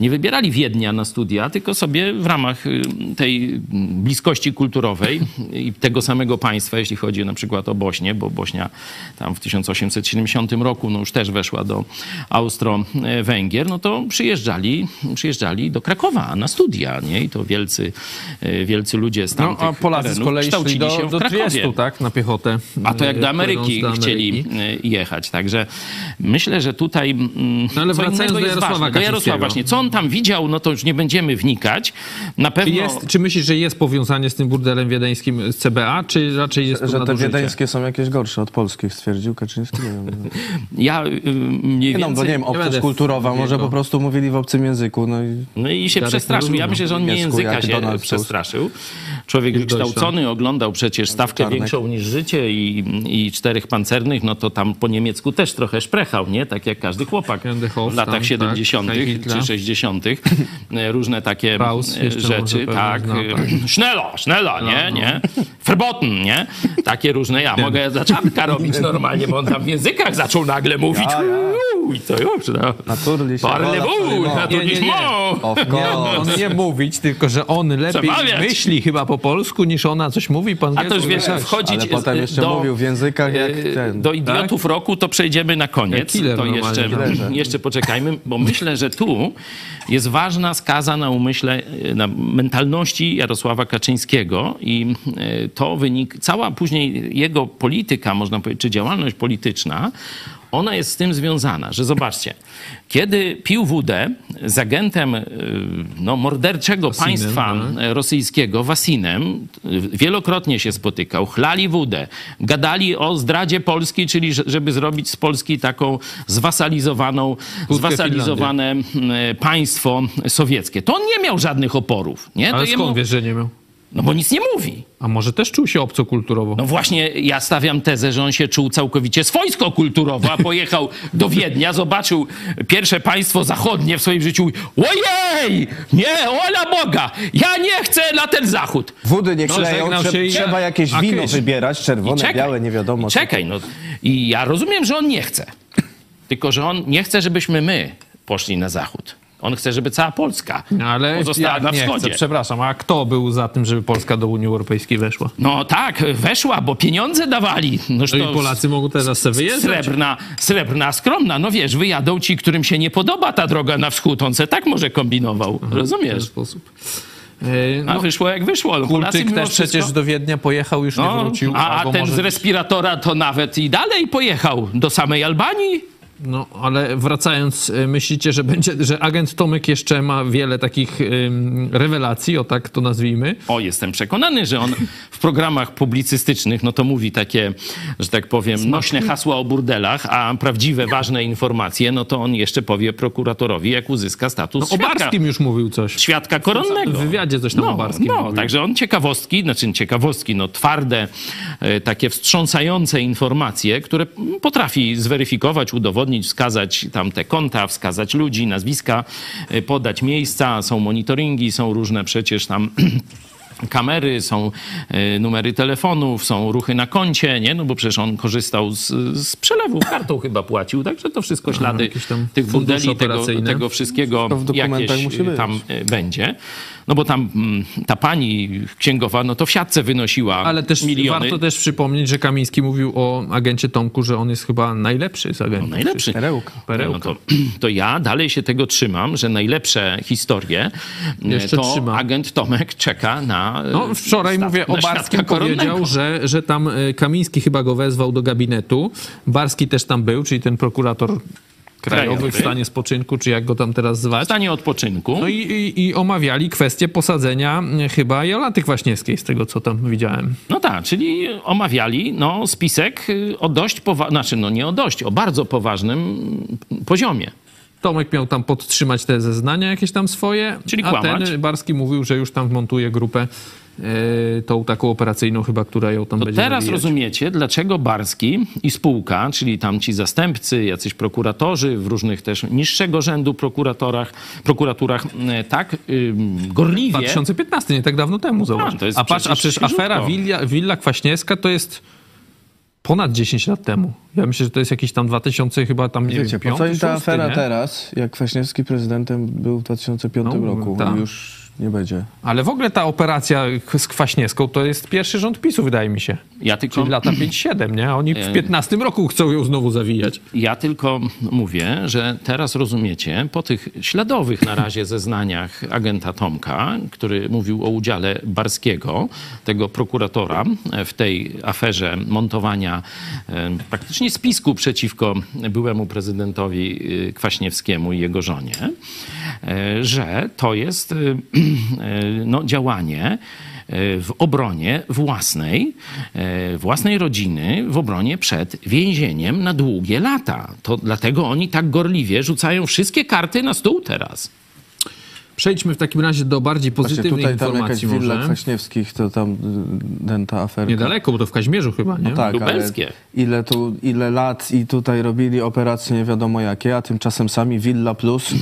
nie wybierali Wiednia na studia, tylko sobie w ramach y, tej bliskości kulturowej i tego samego państwa, jeśli chodzi na przykład o Bośnię, bo Bośnia tam w 1870 roku no już też weszła do Austro-Węgier, no to przyjeżdżali, przyjeżdżali do Krakowa na studia, nie? I to wielcy, y, wielcy ludzie z No, tamtych a Polacy z kolei szli do, się do Krakowie. Triestu, tak? Na piechotę. A to jak do e, Ameryki do chcieli e, jechać. Także myślę, że tutaj. mm, No ale co wracając do Jarosława ważne. Do Jarosława właśnie. Co on tam widział, no to już nie będziemy wnikać. Na Czy, pewno. jest, czy myślisz, że jest powiązanie z tym burdelem wiedeńskim z CBA, czy raczej jest to Że te nadużycie? wiedeńskie są jakieś gorsze od polskich, stwierdził Kaczyński. Nie wiem. <laughs> Ja y, mniej Nie, no, bo więcej. nie wiem, obcość kulturowa, może go. po prostu mówili w obcym języku, no i No i się przestraszył. Ja myślę, że on nie języka się Donald przestraszył. Człowiek wykształcony, oglądał przecież stawkę Czarnek. większą niż życie i, i czterech pancernych, no to tam po niemiecku też trochę szprechał, nie? Tak jak każdy chłopak w latach tam, 70. tak, czy 60. Różne takie e, rzeczy. Tak. znał, tak. <clears throat> Schnella, schnella, nie? no. nie? Verboten, nie? Takie różne. Ja mogę za Czarnka robić normalnie, bo on tam w językach zaczął nagle mówić. Uuu, I to już, no. Naturliście. Parlez-vous, Voilà, Nie, nie, nie. naturellement. Of Nie, on, nie mówić, tylko że on lepiej Przemawiać. myśli chyba po polsku, niż ona coś mówi po A angielsku. to już wiesz, wchodzić Ale potem jeszcze do, mówił w językach jak e, ten. Do idiotów roku to przejdziemy na koniec. Killer to jeszcze, killerze. <laughs> jeszcze poczekajmy, bo myślę, że tu jest ważna skaza na umyśle, e, na mentalności Jarosława Kaczyńskiego i e, to wynik, cała później jego polityka, można powiedzieć, czy działalność polityczna, ona jest z tym związana, że zobaczcie, kiedy pił wódę z agentem e, no, morderczego Wasinem, państwa tak. rosyjskiego, Wasinem, wielokrotnie się spotykał, chlali wódę, gadali o zdradzie Polski, czyli że- żeby zrobić z Polski taką zwasalizowaną, zwasalizowane m, państwo sowieckie. To on nie miał żadnych oporów. Nie? Ale to skąd wiesz, że nie miał? No bo nic nie mówi. A może też czuł się obcokulturowo? No właśnie, ja stawiam tezę, że on się czuł całkowicie swojsko-kulturowo, a pojechał do Wiednia, zobaczył pierwsze państwo zachodnie w swoim życiu. Ojej! Nie, ola Boga! Ja nie chcę na ten zachód! Wody nie No, trze- trzeba jakieś wino wybierać, czerwone, białe, nie wiadomo. Czekaj, no. I ja rozumiem, że on nie chce. Tylko, że on nie chce, żebyśmy my poszli na zachód. On chce, żeby cała Polska Ale pozostała jak na nie wschodzie. chcę, przepraszam, a kto był za tym, żeby Polska do Unii Europejskiej weszła? No tak, weszła, bo pieniądze dawali. No to i Polacy mogą teraz sobie wyjeżdżać. Srebrna, srebrna, skromna. No wiesz, wyjadą ci, którym się nie podoba ta droga na wschód. On se tak może kombinował. W ten Rozumiesz? sposób. E, A No, wyszło jak wyszło. No, mimo też wszystko- przecież do Wiednia pojechał, już nie no, wrócił. a, a ten może- z respiratora to nawet i dalej pojechał do samej Albanii. No, ale wracając, e, myślicie, że będzie, że agent Tomek jeszcze ma wiele takich ym, rewelacji, o tak to nazwijmy. O, jestem przekonany, że on w programach publicystycznych, no to mówi takie, że tak powiem, nośne hasła o burdelach, a prawdziwe, ważne informacje, no to on jeszcze powie prokuratorowi, jak uzyska No, status o świadka, Barskim już mówił coś. świadka koronnego. W wywiadzie coś tam no, o Barskim No, mówił. także on ciekawostki, znaczy ciekawostki, no twarde, e, takie wstrząsające informacje, które potrafi zweryfikować, udowodnić, wskazać tam te konta, wskazać ludzi, nazwiska, e, podać miejsca, są monitoringi, są różne przecież tam <clears throat> kamery, są e, numery telefonów, są ruchy na koncie, nie? No bo przecież on korzystał z, z przelewów, kartą chyba płacił, także to wszystko ślady tych bundeli, tego, tego wszystkiego jakieś musi być. tam będzie. No bo tam mm, ta pani księgowa, no to w siatce wynosiła Ale też miliony. warto też przypomnieć, że Kamiński mówił o agencie Tomku, że on jest chyba najlepszy z agentów. No, najlepszy. Perełka. Perełka. No to, <clears throat> to ja dalej się tego trzymam, że najlepsze historie e, Jeszcze to trzyma. agent Tomek czeka na. e, No, wczoraj stat- mówię o Barskim powiedział, że, że tam e, Kamiński chyba go wezwał do gabinetu. Barski też tam był, czyli ten prokurator krajowy, w stanie spoczynku, czy jak go tam teraz W zwać. stanie odpoczynku. No i, i, i omawiali kwestię posadzenia e, chyba Jolanty Kwaśniewskiej, z tego co tam widziałem. No tak, czyli omawiali no, spisek y, o dość poważnym, znaczy no nie o dość, o bardzo poważnym poziomie. Tomek miał tam podtrzymać te zeznania jakieś tam swoje, Czyli a kłamać. ten Barski mówił, że już tam montuje grupę e, tą taką operacyjną chyba, która ją tam To będzie teraz nawijać. rozumiecie, dlaczego Barski i spółka, czyli tam ci zastępcy, jacyś prokuratorzy w różnych też niższego rzędu prokuratorach, prokuraturach y, tak gorliwie... 2015, nie tak dawno temu, zobacz. to jest a patrz, a przecież afera Willa, Willa Kwaśniewska to jest ponad 10 lat temu. Ja myślę, że to jest jakiś tam 2000 chyba tam, nie Wiecie, wiem, po co im piąty, ta szósty, afera nie? teraz, jak Kwaśniewski prezydentem był w 2005 No, roku tak. już nie będzie. Ale w ogóle ta operacja z Kwaśniewską to jest pierwszy rząd PiSu, wydaje mi się. Ja tylko, Czyli lata 5-7, nie? A Oni w 15 roku chcą ją znowu zawijać. ja tylko mówię, że teraz rozumiecie, po tych śladowych na razie zeznaniach agenta Tomka, który mówił o udziale Barskiego, tego prokuratora w tej aferze montowania e, praktycznie spisku przeciwko byłemu prezydentowi e, Kwaśniewskiemu i jego żonie, e, że to jest e, e, <clears throat> no, działanie e, w obronie własnej, e, własnej rodziny, w obronie przed więzieniem na długie lata. To dlatego oni tak gorliwie rzucają wszystkie karty na stół teraz. Przejdźmy w takim razie do bardziej Właśnie pozytywnej tutaj tam jakaś informacji. Kwaśniewskich, to tam y, ten, ta aferka. Niedaleko, bo to w Kaźmierzu chyba, nie? No tak, ale Lubelskie. ile, tu, ile lat i tutaj robili operacje nie wiadomo jakie, a tymczasem sami Villa Plus,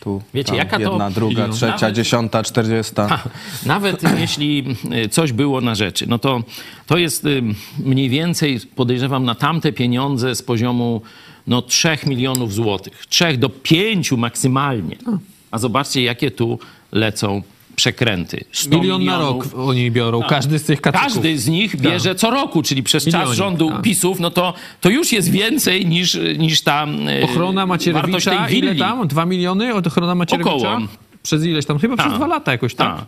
tu Wiecie, tam jaka to- jedna, druga, Nawet- trzecia, dziesiąta, czterdziesta. Nawet <laughs> jeśli y, coś było na rzeczy, no to to jest y, mniej więcej, podejrzewam, na tamte pieniądze z poziomu no, 3 milionów złotych. 3 do 5 maksymalnie. A zobaczcie, jakie tu lecą przekręty. 100 Milion na rok oni biorą, każdy z tych kateków. Każdy z nich bierze co roku, czyli przez czas Milionik, rządu tak. PiSów, no to, to już jest więcej niż, niż ta e, Ochrona Macierewicza, tej ile tam? Dwa miliony od ochrona Macierewicza? Około. Przez ileś tam? Chyba przez Tak. dwa lata jakoś, tak? Tak.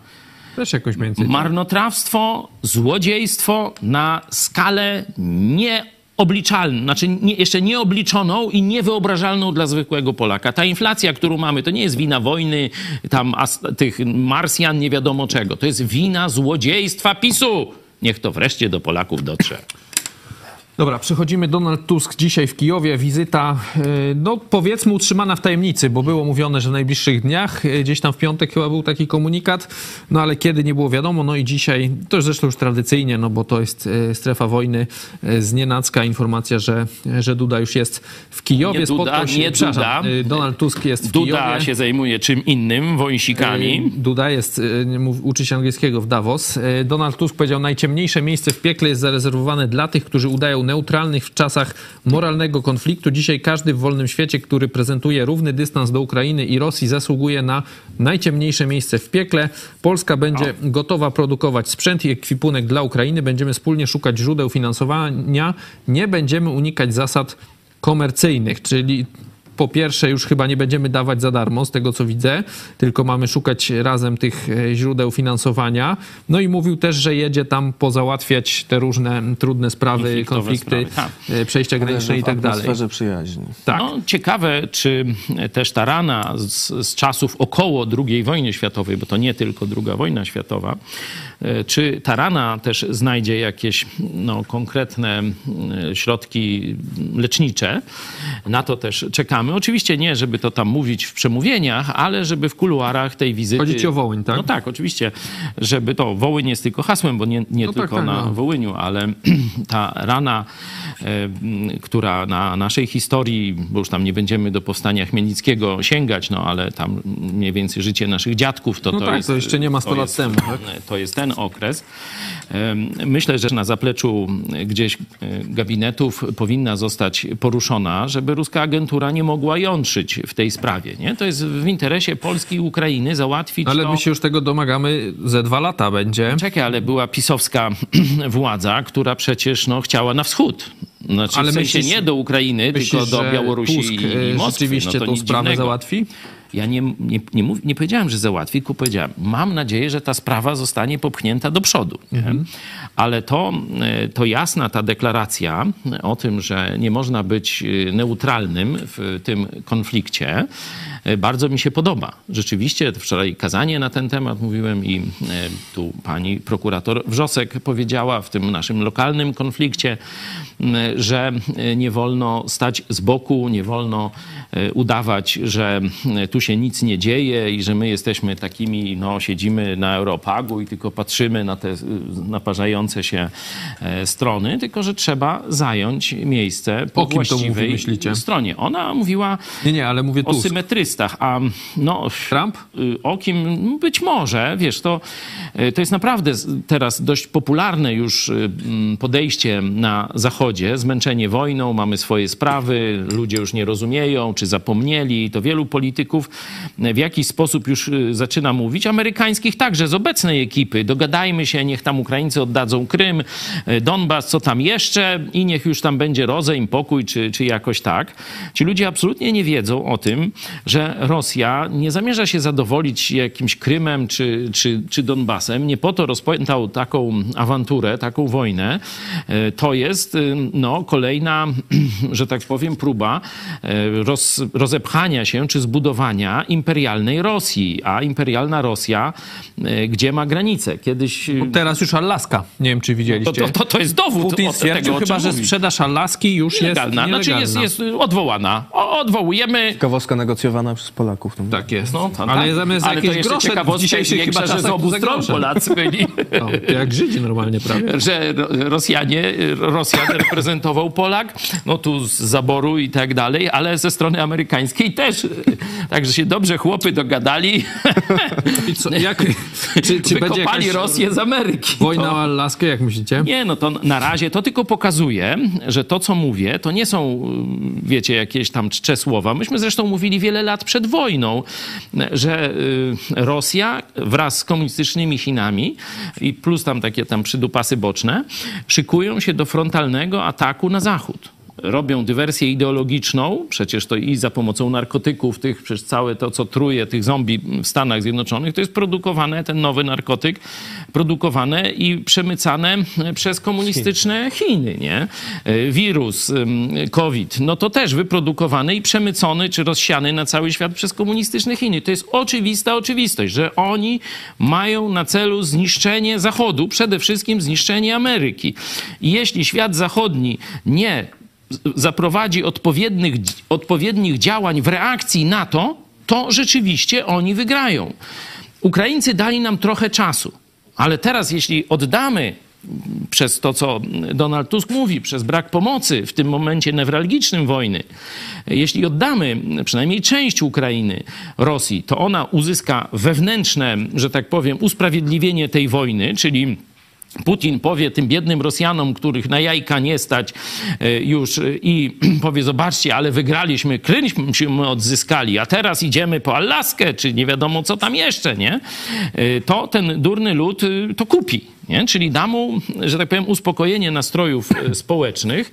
Też jakoś więcej. Marnotrawstwo, złodziejstwo na skalę nieobliczalną, znaczy nie, jeszcze nieobliczoną i niewyobrażalną dla zwykłego Polaka. Ta inflacja, którą mamy, to nie jest wina wojny, tam tych Marsjan, nie wiadomo czego. To jest wina złodziejstwa PiSu. Niech to wreszcie do Polaków dotrze. Dobra, przechodzimy. Donald Tusk dzisiaj w Kijowie. Wizyta, e, no powiedzmy utrzymana w tajemnicy, bo było mówione, że w najbliższych dniach, e, gdzieś tam w piątek chyba był taki komunikat, no ale kiedy nie było wiadomo, no i dzisiaj, to jest zresztą już tradycyjnie, no bo to jest e, strefa wojny, znienacka informacja, że, że Duda już jest w Kijowie. Nie Duda, się- nie Duda. Donald Tusk jest w Duda Kijowie. się zajmuje czym innym, wojsikami. Duda jest, uczy się angielskiego w Davos. Donald Tusk powiedział, najciemniejsze miejsce w piekle jest zarezerwowane dla tych, którzy udają neutralnych w czasach moralnego konfliktu. Dzisiaj każdy w wolnym świecie, który prezentuje równy dystans do Ukrainy i Rosji, zasługuje na najciemniejsze miejsce w piekle. Polska będzie gotowa produkować sprzęt i ekwipunek dla Ukrainy. Będziemy wspólnie szukać źródeł finansowania. Nie będziemy unikać zasad komercyjnych, czyli po pierwsze już chyba nie będziemy dawać za darmo, z tego co widzę, tylko mamy szukać razem tych e, źródeł finansowania. No i mówił też, że jedzie tam pozałatwiać te różne trudne sprawy, konflikty, sprawy, e, przejścia graniczne i tak w dalej. atmosferze przyjaźni. Tak. No, ciekawe, czy też ta rana z, z czasów około II wojny światowej, bo to nie tylko II wojna światowa, e, czy ta rana też znajdzie jakieś no, konkretne środki lecznicze. Na to też czekamy. Oczywiście nie, żeby to tam mówić w przemówieniach, ale żeby w kuluarach tej wizyty... Chodzi ci o Wołyń, tak? No tak, oczywiście, żeby to Wołyń jest tylko hasłem, bo nie, nie No tak, tylko tak, na no. Wołyniu, ale <clears throat> ta rana, która na naszej historii, bo już tam nie będziemy do powstania Chmielnickiego sięgać, no ale tam mniej więcej życie naszych dziadków, to No to tak, jest... to jeszcze nie ma 100 to lat jest- temu, tak? To jest ten okres. Myślę, że na zapleczu gdzieś gabinetów powinna zostać poruszona, żeby ruska agentura nie mogła mogła jątrzyć w tej sprawie. Nie? To jest w interesie Polski i Ukrainy załatwić Ale to... my się już tego domagamy ze dwa lata będzie. Czekaj, ale była pisowska <clears throat> władza, która przecież no, chciała na wschód. Znaczy, Ale w sensie myślisz- nie do Ukrainy, Myślisz, tylko do Białorusi Tusk, i, e, i Moskwy. rzeczywiście no, to tą sprawę dziwnego. załatwi? Ja nie, nie, nie, mów, nie powiedziałem, że załatwi, tylko powiedziałem, mam nadzieję, że ta sprawa zostanie popchnięta do przodu. Mhm. Ale to, e, to jasna ta deklaracja o tym, że nie można być e, neutralnym w tym konflikcie, bardzo mi się podoba. Rzeczywiście, wczoraj kazanie na ten temat mówiłem i e, tu pani prokurator Wrzosek powiedziała w tym naszym lokalnym konflikcie, że e, nie wolno stać z boku, nie wolno e, udawać, że e, tu się nic nie dzieje i że my jesteśmy takimi, no siedzimy na Europagu i tylko patrzymy na te e, naparzające się e, strony, tylko że trzeba zająć miejsce po O kim to mówi, właściwej stronie. Ona mówiła Nie, nie, ale mówię o Tusk. A no... Trump? y, O kim? Być może, wiesz, to, y, to jest naprawdę teraz dość popularne już y, podejście na Zachodzie, zmęczenie wojną, mamy swoje sprawy, ludzie już nie rozumieją, czy zapomnieli, to wielu polityków w jakiś sposób już zaczyna mówić, amerykańskich także, z obecnej ekipy, dogadajmy się, niech tam Ukraińcy oddadzą Krym, Donbas, co tam jeszcze i niech już tam będzie rozejm, pokój, czy, czy jakoś tak. Ci ludzie absolutnie nie wiedzą o tym, że Rosja nie zamierza się zadowolić jakimś Krymem czy, czy, czy Donbasem. Nie po to rozpętał taką awanturę, taką wojnę. E, To jest y, no, kolejna, <clears throat> że tak powiem, próba e, roz, rozepchania się czy zbudowania imperialnej Rosji. A imperialna Rosja, e, gdzie ma granice? Kiedyś... y, Teraz już Alaska. Nie wiem, czy To, widzieliście. to, to, to jest dowód Putin o stwierdził tego, chyba, że sprzedaż Alaski już jest Nielegalna. nielegalna. Znaczy jest, jest odwołana. O, odwołujemy Ciekawostka negocjowana przez Polaków. No. Tak jest. No, ale tak. zamiast Ale to jakieś grosze ciekawostka jest większa, że z obu stron. Polacy byli. <laughs> No, to jak Żydzi normalnie prawie. że Ro- Rosjanie, Rosjan reprezentował Polak, no tu z zaboru i tak dalej, ale ze strony amerykańskiej też. Także się dobrze chłopy dogadali, <laughs> I co, jak, czy, czy będzie jakaś Rosję z Ameryki. wojna To- o Alaskę, jak myślicie? Nie, no to na razie to tylko pokazuje, że to, co mówię, to nie są, wiecie, jakieś tam czcze słowa. Myśmy zresztą mówili wiele lat przed wojną, że y, Rosja wraz z komunistycznymi Chinami i plus tam takie tam przydupasy boczne, szykują się do frontalnego ataku na Zachód. Robią dywersję ideologiczną, przecież to i za pomocą narkotyków, tych, przecież całe to, co truje tych zombie w Stanach Zjednoczonych, to jest produkowane, ten nowy narkotyk, produkowane i przemycane przez komunistyczne Chiny, nie? E, Wirus, ym, COVID, no to też wyprodukowany i przemycony, czy rozsiany na cały świat przez komunistyczne Chiny. To jest oczywista oczywistość, że oni mają na celu zniszczenie Zachodu, przede wszystkim zniszczenie Ameryki. I jeśli świat zachodni nie zaprowadzi odpowiednich, odpowiednich działań w reakcji na to, to rzeczywiście oni wygrają. Ukraińcy dali nam trochę czasu, ale teraz, jeśli oddamy przez to, co Donald Tusk mówi, przez brak pomocy w tym momencie newralgicznym wojny, jeśli oddamy przynajmniej część Ukrainy Rosji, to ona uzyska wewnętrzne, że tak powiem, usprawiedliwienie tej wojny, czyli Putin powie tym biednym Rosjanom, których na jajka nie stać e, już e, i <clears throat> powie, zobaczcie, ale wygraliśmy, Krymśmy odzyskali, a teraz idziemy po Alaskę, czy nie wiadomo co tam jeszcze, nie? E, To ten durny lud to kupi. Nie? Czyli da mu, że tak powiem, uspokojenie nastrojów e, społecznych,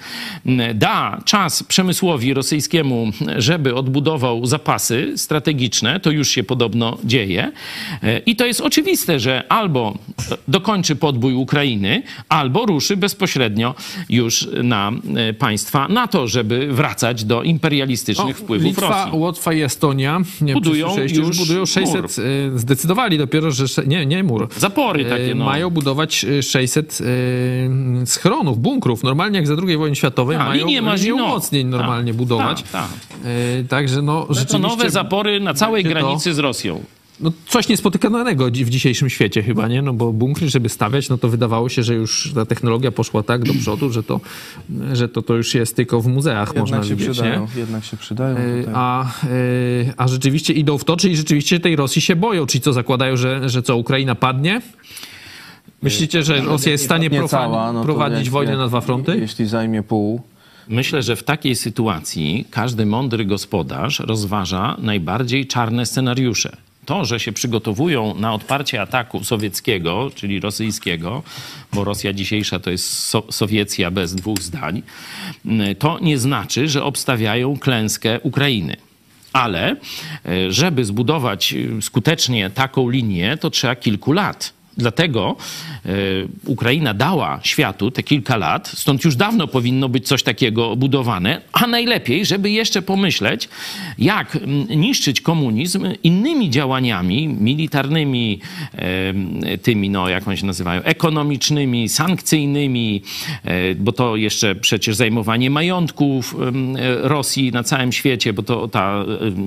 da czas przemysłowi rosyjskiemu, żeby odbudował zapasy strategiczne, to już się podobno dzieje. E, I to jest oczywiste, że albo dokończy podbój Ukrainy, albo ruszy bezpośrednio już na e, państwa NATO, żeby wracać do imperialistycznych wpływów Litwa, Rosji. Łotwa i Estonia nie Budują już budują 600, mur. zdecydowali dopiero, że nie, nie mur. Zapory takie, no. Mają budować y, 600 y, schronów, bunkrów. Normalnie jak za II wojny światowej A, mają linię Maginot. umocnień normalnie Tak, budować. tak, tak. Y, Także no To rzeczywiście... nowe zapory na całej będzie to- granicy z Rosją. no, coś niespotykanego w dzisiejszym świecie chyba, nie? No bo bunkry, żeby stawiać, no to wydawało się, że już ta technologia poszła tak do przodu, że to, że to, to już jest tylko w muzeach można Jednak się widzieć, przydają, nie? jednak się przydają. Y, Tutaj. A, y, a rzeczywiście idą w to, czyli rzeczywiście tej Rosji się boją. Czyli co, zakładają, że, że co, Ukraina padnie? Myślicie, że Rosja jest w stanie cała, no prowadzić jak- wojnę na dwa fronty? Jeśli zajmie pół, Myślę, że w takiej sytuacji każdy mądry gospodarz rozważa najbardziej czarne scenariusze. To, że się przygotowują na odparcie ataku sowieckiego, czyli rosyjskiego, bo Rosja dzisiejsza to jest so Sowiecja bez dwóch zdań, to nie znaczy, że obstawiają klęskę Ukrainy. Ale e, żeby zbudować e, skutecznie taką linię, to trzeba kilku lat. Dlatego e, Ukraina dała światu te kilka lat, stąd już dawno powinno być coś takiego budowane, a najlepiej, żeby jeszcze pomyśleć, jak niszczyć komunizm innymi działaniami militarnymi, tymi, no jak oni się nazywają, ekonomicznymi, sankcyjnymi, e, bo to jeszcze przecież zajmowanie majątków Rosji na całym świecie, bo to ta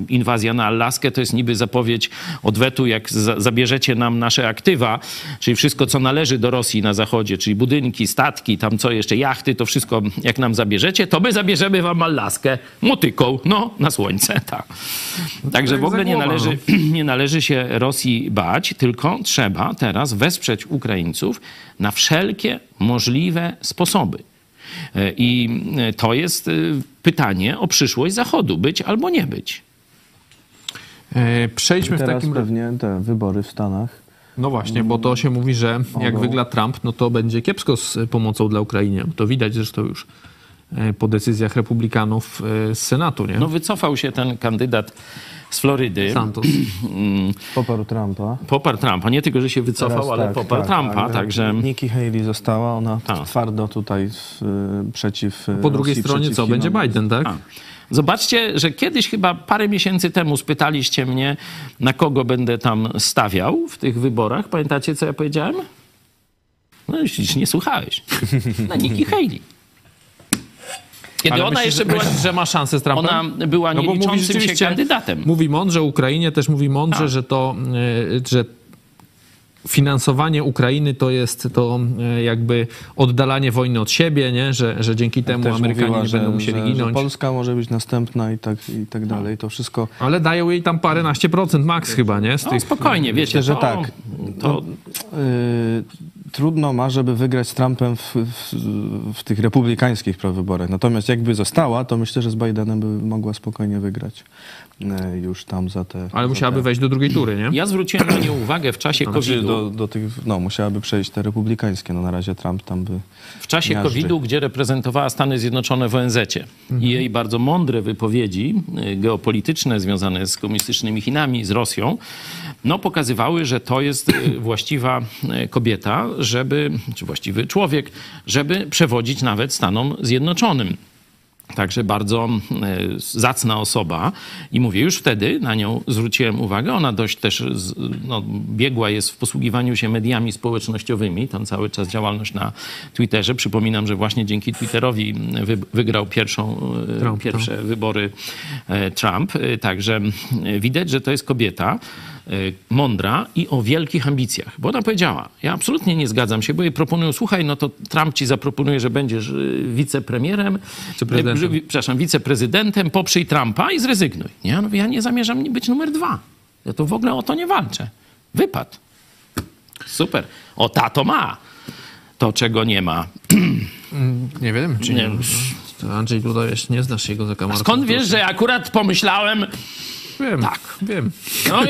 inwazja na Alaskę to jest niby zapowiedź odwetu, jak zabierzecie nam nasze aktywa, czyli wszystko, co należy do Rosji na zachodzie, czyli budynki, statki, tam co jeszcze, jachty, to wszystko jak nam zabierzecie, to my zabierzemy wam Alaskę motyką, no, na słońce, <laughs> tak. Także w ogóle nie należy, <clears throat> nie należy się Rosji bać, tylko trzeba teraz wesprzeć Ukraińców na wszelkie możliwe sposoby. E, I to jest e, pytanie o przyszłość Zachodu, być albo nie być. E, przejdźmy teraz w takim pewnie te wybory w Stanach no właśnie, bo to się mówi, że jak wygra Trump, no to będzie kiepsko z pomocą dla Ukrainy. To widać zresztą już e, po decyzjach republikanów e, z Senatu, nie? No wycofał się ten kandydat z Florydy. Santos. <clears throat> Poparł Trumpa. Poparł Trumpa. Nie tylko, że się wycofał, Teraz ale tak, poparł tak, Trumpa, ale także... Nikki Haley została, ona Tak. twardo tutaj y, przeciw Po drugiej Rosji, stronie co? Będzie. Biden, tak? A. Zobaczcie, że kiedyś chyba parę miesięcy temu spytaliście mnie, na kogo będę tam stawiał w tych wyborach. Pamiętacie, co ja powiedziałem? No już nie słuchałeś. Na Nikki Haley. Kiedy Ale ona myślisz, jeszcze była... myślisz, że ma szansę z Trumpem? Ona była No nieliczącym się kandydatem. Mówi mądrze Ukrainie, też mówi mądrze, Tak. że to, e, że finansowanie Ukrainy to jest to e, jakby oddalanie wojny od siebie, nie? Że, że dzięki temu Też Amerykanie mówiła, nie że, będą musieli że, że ginąć. Polska może być następna i tak, i tak dalej. To wszystko Ale dają jej tam paręnaście procent max chyba, nie? Z No, tych, spokojnie, wiecie, Myślę, że to, tak. To, y, trudno ma, żeby wygrać z Trumpem w, w, w tych republikańskich prawyborach. Natomiast jakby została, to myślę, że z Bidenem by mogła spokojnie wygrać już tam za te... Ale musiałaby te, wejść do drugiej tury, nie? ja zwróciłem na nią uwagę w czasie Znaczy COVID-u. do, do tych, no musiałaby przejść te republikańskie. No na razie Trump tam by... w czasie miażdży. COVID-u, gdzie reprezentowała Stany Zjednoczone w ONZ-cie. I jej bardzo mądre wypowiedzi y, geopolityczne związane z komunistycznymi Chinami, z Rosją, no pokazywały, że to jest y, <clears throat> właściwa kobieta, żeby, czy właściwy człowiek, żeby przewodzić nawet Stanom Zjednoczonym. Także bardzo e, zacna osoba i mówię, już wtedy na nią zwróciłem uwagę. Ona dość też no, biegła jest w posługiwaniu się mediami społecznościowymi, tam cały czas działalność na Twitterze. Przypominam, że właśnie dzięki Twitterowi wy, wygrał pierwszą, e, Trump, pierwsze wybory e, Trump. E, Także e, widać, że to jest kobieta mądra i o wielkich ambicjach. Bo ona powiedziała, ja absolutnie nie zgadzam się, bo jej proponują, słuchaj, no to Trump ci zaproponuje, że będziesz e, wicepremierem, e, przepraszam, wiceprezydentem, poprzyj Trumpa i zrezygnuj. Nie? Mówię, ja nie zamierzam być numer dwa. Ja to w ogóle o to nie walczę. Wypad. Super. O, tato ma. To, czego nie ma. Nie wiem, czy Nie. nie. To Andrzej tutaj jeszcze nie znasz jego zakamarka. Skąd wiesz, że akurat pomyślałem, Wiem, Tak. wiem. no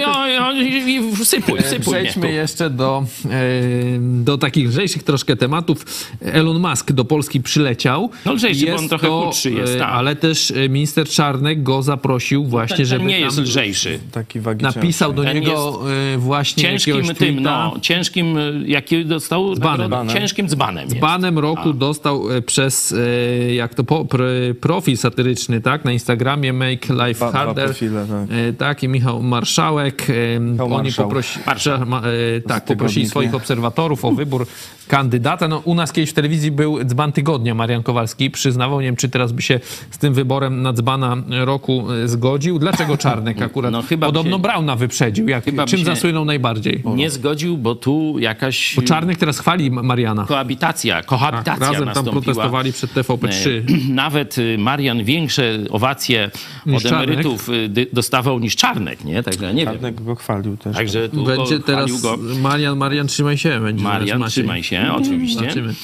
i, i, i, i sypuj, sypuj mnie tu. Przejdźmy jeszcze do, e, do takich lżejszych troszkę tematów. Elon Musk do Polski przyleciał. No lżejszy, bo on trochę chudszy jest, e, tak. Ale też e, minister Czarnek go zaprosił właśnie, Ten, żeby ten nie tam jest lżejszy. Taki wagi napisał do Ten niego e, właśnie Ciężkim jakiegoś tym, no, ciężkim, jaki dostał Dzbanem. nagrodę? Ciężkim dzbanem jest. Banem roku dostał e, przez, e, jak to, po, pr, profil satyryczny, tak, na Instagramie Make Life Dwa- dwa Harder. profile, tak. Tak, i Michał Marszałek. Michał Oni Marszał. poprosi, Marszał. e, tak, poprosili swoich obserwatorów o wybór kandydata. No, u nas kiedyś w telewizji był dzban tygodnia Marian Kowalski. Przyznawał, nie wiem, czy teraz by się z tym wyborem na dzbana roku e, zgodził. Dlaczego Czarnek akurat? No, chyba Podobno się- Brauna wyprzedził. Jak, chyba czym zasłynął najbardziej? Nie zgodził, bo tu jakaś Bo Czarnek teraz chwali Mariana. koabitacja, kohabitacja Tak, razem tam nastąpiła. protestowali przed TVP3. E, <clears throat> Nawet y, Marian większe owacje od Czarnek. emerytów y, dostawał niż Czarnek, nie? Także ja nie wiem. Czarnek go chwalił też. Także tu Będzie go, teraz go. Marian, Marian, trzymaj się. Będzie Marian, trzymaj się, oczywiście. Zobaczymy.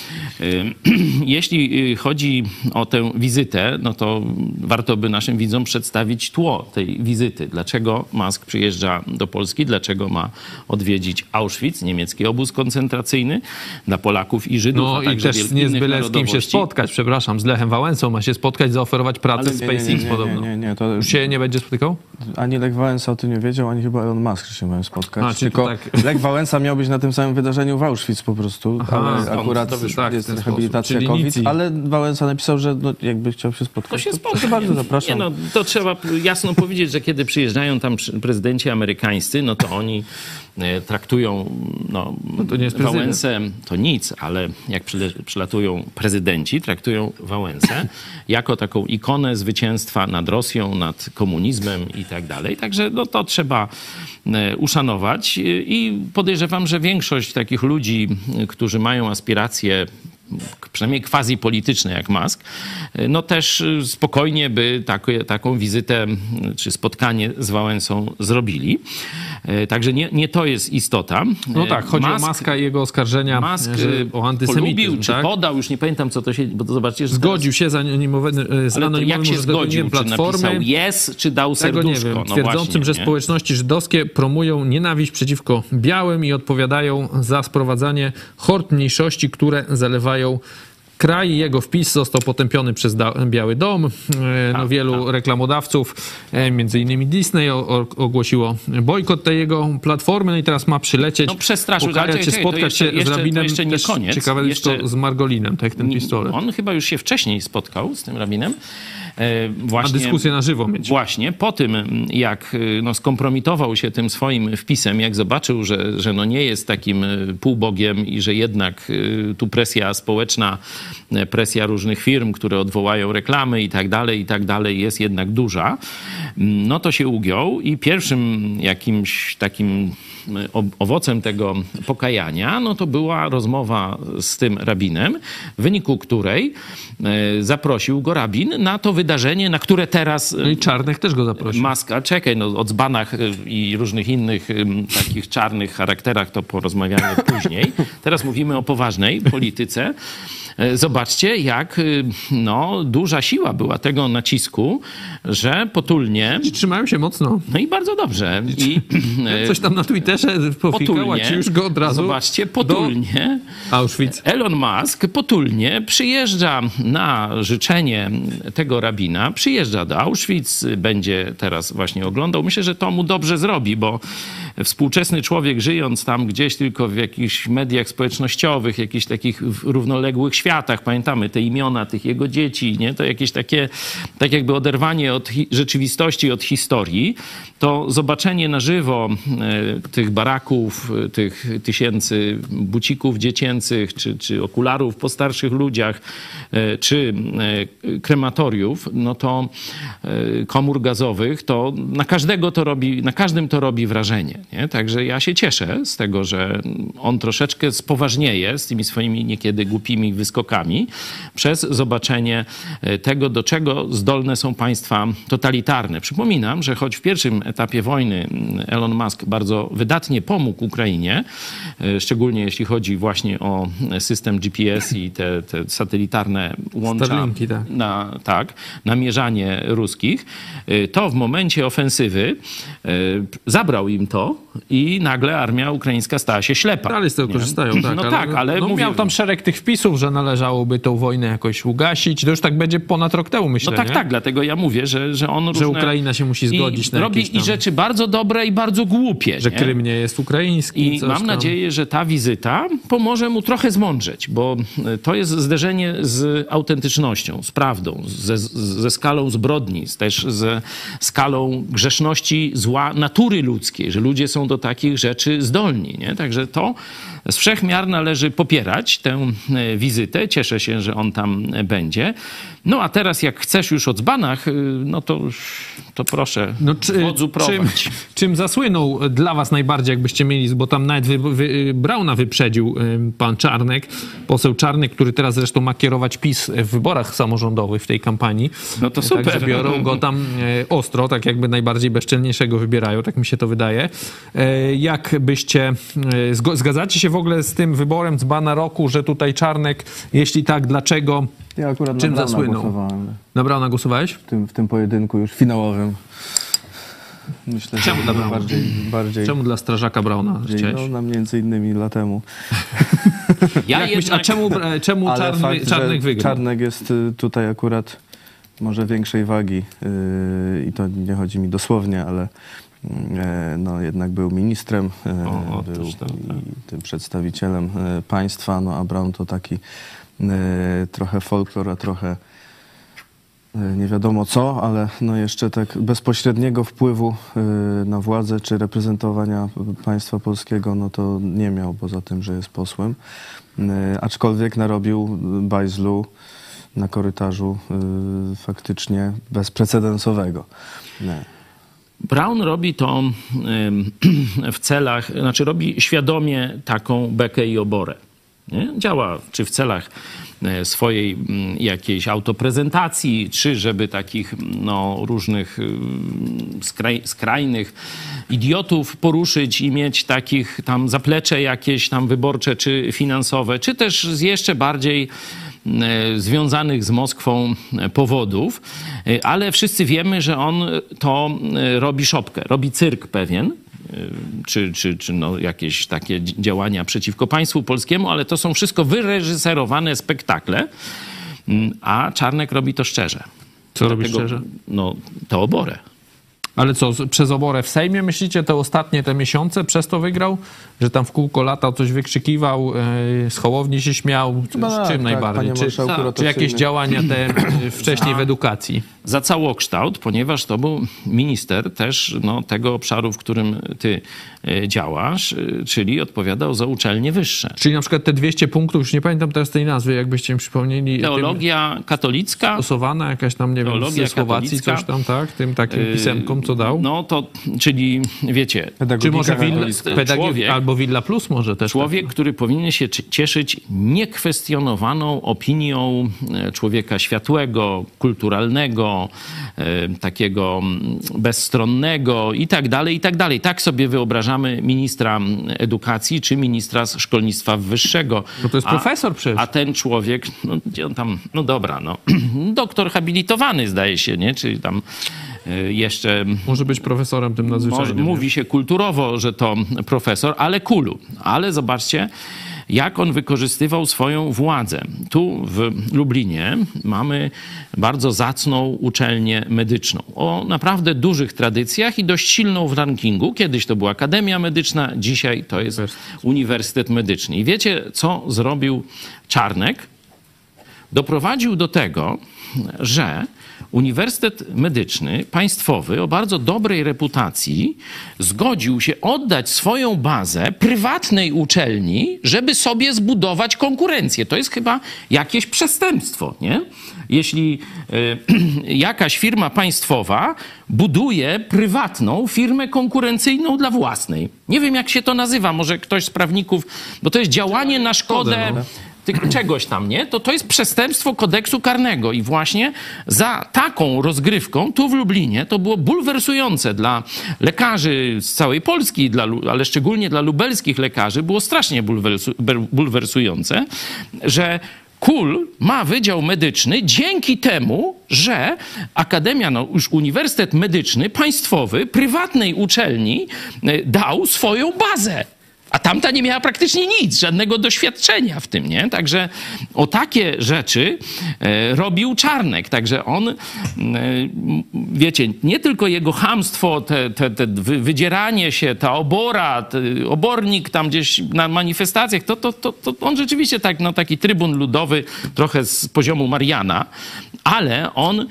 <clears throat> Jeśli y, chodzi o tę wizytę, no to warto by naszym widzom przedstawić tło tej wizyty. Dlaczego Musk przyjeżdża do Polski, dlaczego ma odwiedzić Auschwitz, niemiecki obóz koncentracyjny dla Polaków i Żydów, No a i także też wiel- nie z byle z kim się spotkać, przepraszam, z Lechem Wałęsą ma się spotkać, zaoferować pracę Ale w nie, nie, SpaceX nie, nie, podobno. Nie, nie, nie, to Już się nie będzie spotykał? Ani Lech Wałęsa o tym nie wiedział, ani chyba Elon Musk się mają spotkać. A, Tylko to tak. Lech Wałęsa miał być na tym samym wydarzeniu w Auschwitz po prostu, Aha, ale stąd akurat to wyszło. Tak, jest rehabilitacja nic COVID, ale Wałęsa napisał, że no, jakby chciał się spotkać. To się spotka. Proszę bardzo, zapraszam. Nie, no, to trzeba jasno powiedzieć, że kiedy przyjeżdżają tam prezydenci amerykańscy, no to oni traktują no, to jest prezydent. Wałęsę, to nic, ale jak przylatują prezydenci, traktują Wałęsę <laughs> jako taką ikonę zwycięstwa nad Rosją, nad komunizmem i tak dalej. Także no, to trzeba e, uszanować i podejrzewam, że większość takich ludzi, e, którzy mają aspiracje przynajmniej quasi polityczne jak Musk, no też y, spokojnie by takie, taką wizytę y, czy spotkanie z Wałęsą zrobili. Y, Także nie, nie to jest istota. No tak, chodzi Musk- o Maska i jego oskarżenia Musk że, o antysemityzm, polubił, czy tak? podał, już nie pamiętam co to się, bo to zobaczcie, że Zgodził się z anonimowym, Ale jak się zgodził? Czy platformy. napisał yes, czy dał Tego nie serduszko? wiem, No twierdzącym, właśnie, że nie? społeczności żydowskie promują nienawiść przeciwko białym i odpowiadają za sprowadzanie hord mniejszości, które zalewają kraj. Jego wpis został potępiony przez Biały Dom. E, Tak, No, wielu reklamodawców, e, między innymi Disney, ogłosiło bojkot tej jego platformy. No i teraz ma przylecieć, No, przestraszył. Ale się, czekaj, spotkać jeszcze- się z rabinem. jeszcze nie koniec. Ciekawe Jeszcze- z Margolinem, tak, ten pistolet. On chyba już się wcześniej spotkał z tym rabinem. E, Właśnie, dyskusję na żywo mieć. Właśnie po tym, jak y, no, skompromitował się tym swoim wpisem, jak zobaczył, że, że no nie jest takim y, półbogiem i że jednak y, tu presja społeczna, presja różnych firm, które odwołają reklamy i tak dalej, i tak dalej jest jednak duża, no to się ugiął i pierwszym jakimś takim owocem tego pokajania, no to była rozmowa z tym rabinem, w wyniku której y, zaprosił go rabin na to wydarzenie, na które teraz No i Czarnek też go zaprosił. Maska, czekaj, no o dzbanach y, i różnych innych takich czarnych charakterach to porozmawiamy <laughs> później. Teraz mówimy o poważnej polityce. E, Zobaczcie, jak y, no, duża siła była tego nacisku, że potulnie, Trzymają się mocno. no i bardzo dobrze. I, <laughs> e, Coś tam na Twitterze potulnie, ci już go od razu zobaczcie, potulnie, do Auschwitz. Elon Musk potulnie przyjeżdża na życzenie tego rabina, przyjeżdża do Auschwitz, będzie teraz właśnie oglądał. Myślę, że to mu dobrze zrobi, bo współczesny człowiek żyjąc tam gdzieś tylko w jakichś mediach społecznościowych, jakichś takich równoległych światach, pamiętamy te imiona tych jego dzieci, nie? to jakieś takie, tak jakby oderwanie od rzeczywistości, od historii, to zobaczenie na żywo e, tych baraków, e, tych tysięcy bucików dziecięcych, czy, czy okularów po starszych ludziach, e, czy krematoriów, no to komór gazowych, to na każdego to robi, na każdym to robi wrażenie. Nie? Także ja się cieszę z tego, że on troszeczkę spoważnieje z tymi swoimi niekiedy głupimi wyskokami przez zobaczenie e, tego, do czego zdolne są państwa totalitarne. Przypominam, że choć w pierwszym etapie wojny mm, Elon Musk bardzo wydatnie pomógł Ukrainie, e, szczególnie jeśli chodzi właśnie o system GPS i te, te satelitarne łącza Starlinki, tak. na, tak, namierzanie ruskich, y, to w momencie ofensywy zabrał im to i nagle armia ukraińska stała się ślepa. Dalej z tego Nie? korzystają, tak. No tak, ale no, mówię- miał tam szereg tych wpisów, że należałoby tą wojnę jakoś ugasić. To już tak będzie ponad rok temu, myślę, No tak, nie? tak, dlatego ja mówię, że, że on różne... Że Ukraina się musi zgodzić I na robi jakieś i tam- rzeczy bardzo dobre i bardzo głupie. Że nie? Krym nie jest ukraiński. I mam tam. nadzieję, że ta wizyta pomoże mu trochę zmądrzeć, bo e, to jest zderzenie z autentycznością, z prawdą, ze, ze skalą zbrodni, też ze skalą grzeszności zła natury ludzkiej, że ludzie są do takich rzeczy zdolni. Nie? Także to z wszech miar należy popierać tę e, wizytę. Cieszę się, że on tam będzie. No a teraz jak chcesz już o dzbanach, y, no to, to proszę, no, czy, wodzu czym, czym zasłynął dla was najbardziej, jakbyście mieli, bo tam nawet wy, wy, Brauna wyprzedził y, pan Czarnek, poseł Czarnek, który teraz zresztą ma kierować PiS w wyborach samorządowych w tej kampanii. No to super. Także biorą go tam ostro, tak jakby najbardziej bezczelniejszego wybierają, tak mi się to wydaje. Jak byście, zgadzacie się w ogóle z tym wyborem dzbana roku, że tutaj Czarnek, jeśli tak, dlaczego ja akurat Czym na zasłynął? Głosowałem. Na Brauna głosowałeś? W tym, w tym pojedynku już finałowym. Myślę, Czemu dla Brauna? Bardziej, bardziej, Czemu dla strażaka Brauna chciałeś? No, między innymi latemu. Ja jednak... myśl, a czemu, czemu czarny, fakt, Czarnek wygrał? Czarnek jest y, tutaj akurat może większej wagi yy, i to nie chodzi mi dosłownie, ale yy, no, jednak był ministrem, yy, o, był tak, tak. tym przedstawicielem państwa, no a Braun to taki trochę folklor, a trochę e, nie wiadomo co, ale no jeszcze tak bezpośredniego wpływu e, na władzę czy reprezentowania państwa polskiego, no to nie miał, poza tym, że jest posłem. Aczkolwiek narobił bajzlu na korytarzu faktycznie bezprecedensowego. Nie. Brown robi to <clears throat> w celach, znaczy robi świadomie taką bekę i oborę. Nie? Działa czy w celach e, swojej mm, jakiejś autoprezentacji, czy żeby takich no, różnych mm, skraj, skrajnych idiotów poruszyć i mieć takich tam zaplecze jakieś tam wyborcze czy finansowe, czy też z jeszcze bardziej e, związanych z Moskwą e, powodów, ale wszyscy wiemy, że on to robi szopkę, robi cyrk pewien, czy, czy, czy no jakieś takie działania przeciwko państwu polskiemu, ale to są wszystko wyreżyserowane spektakle, mm, a Czarnek robi to szczerze. Co robi szczerze? No, to oborę. Ale co, przez oborę w Sejmie myślicie te ostatnie te miesiące przez to wygrał? Że tam w kółko lata coś wykrzykiwał, yy, z Hołowni się śmiał? z tak, czym tak, najbardziej? Czy, czy, jakieś działania te <clears throat> wcześniej w edukacji? Za całokształt, ponieważ to był minister też no, tego obszaru, w którym ty e, działasz, e, czyli odpowiadał za uczelnie wyższe. Czyli na przykład te 200 punktów, już nie pamiętam teraz tej nazwy, jakbyście mi przypomnieli. Teologia katolicka. Stosowana jakaś tam, nie wiem, ze Słowacji katolicka. coś tam, tak? Tym takim pisemkom, co dał? No to, czyli wiecie... Czy może Willa, albo Villa Plus może też. Człowiek, tak. który powinien się cieszyć niekwestionowaną opinią e, człowieka światłego, kulturalnego, e, takiego bezstronnego i tak dalej, i tak dalej. Tak sobie wyobrażamy ministra edukacji czy ministra szkolnictwa wyższego. No to jest profesor przecież. A ten człowiek, no gdzie on tam, no dobra, no <clears throat> doktor habilitowany zdaje się, nie? Czyli tam Y, jeszcze... Może być profesorem tym nadzwyczajnym. Mówi się kulturowo, że to profesor, ale kulu. Ale zobaczcie, jak on wykorzystywał swoją władzę. Tu w Lublinie mamy bardzo zacną uczelnię medyczną o naprawdę dużych tradycjach i dość silną w rankingu. Kiedyś to była Akademia Medyczna, dzisiaj to jest Uniwersytet Medyczny. I wiecie, co zrobił Czarnek? Doprowadził do tego, że Uniwersytet Medyczny, państwowy, o bardzo dobrej reputacji, zgodził się oddać swoją bazę prywatnej uczelni, żeby sobie zbudować konkurencję. To jest chyba jakieś przestępstwo, nie? Jeśli y, <clears throat> jakaś firma państwowa buduje prywatną firmę konkurencyjną dla własnej. Nie wiem, jak się to nazywa, może ktoś z prawników, bo to jest działanie na szkodę. No czegoś tam, nie? To to jest przestępstwo kodeksu karnego i właśnie za taką rozgrywką tu w Lublinie to było bulwersujące dla lekarzy z całej Polski, dla, ale szczególnie dla lubelskich lekarzy było strasznie bulwersu, bulwersujące, że KUL ma wydział medyczny dzięki temu, że Akademia, no już Uniwersytet Medyczny, państwowy, prywatnej uczelni e, dał swoją bazę A tamta nie miała praktycznie nic, żadnego doświadczenia w tym, nie? Także o takie rzeczy e, robił Czarnek. Także on, e, wiecie, nie tylko jego hamstwo, te, te, te wydzieranie się, ta obora, obornik tam gdzieś na manifestacjach, to, to, to, to on rzeczywiście tak, no, taki trybun ludowy, trochę z poziomu Mariana, ale on e,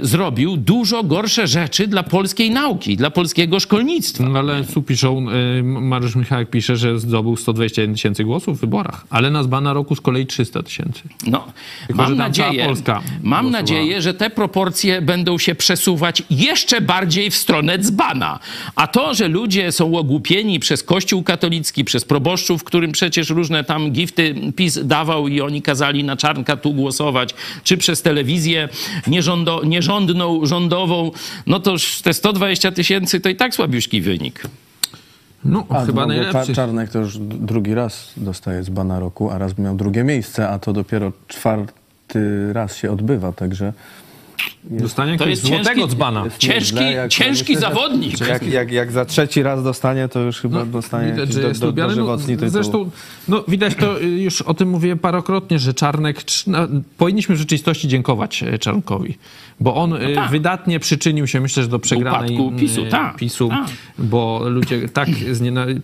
zrobił dużo gorsze rzeczy dla polskiej nauki, dla polskiego szkolnictwa. No ale tu piszą, Mariusz Michałek pisze, że zdobył 121 tysięcy głosów w wyborach, ale na roku z kolei 300 tysięcy. No, Tylko, mam nadzieję, mam nadzieję, że te proporcje będą się przesuwać jeszcze bardziej w stronę dzbana. A to, że ludzie są ogłupieni przez Kościół katolicki, przez proboszczów, którym przecież różne tam gifty PiS dawał i oni kazali na czarnka tu głosować, czy przez telewizję nierządo, nierządną, rządową, no to te 120 tysięcy to i tak słabiuśki wynik. No, a chyba najlepszy. Czarnek to już drugi raz dostaje z bana roku, a raz miał drugie miejsce, a to dopiero czwarty raz się odbywa, także... Dostanie to jest złotego dzbana. Ciężki, ciężki zawodnik. Jak, jak, jak, za trzeci raz dostanie, to już chyba no, dostanie widać, że jest do, do, dożywotni no, Zresztą, no, widać to, y, już o tym mówię parokrotnie, że Czarnek, no, powinniśmy w rzeczywistości dziękować e, Czarnkowi, bo on no y, tak. wydatnie przyczynił się, myślę, że do przegranej Upadku PiSu, tak. PiSu tak. bo ludzie tak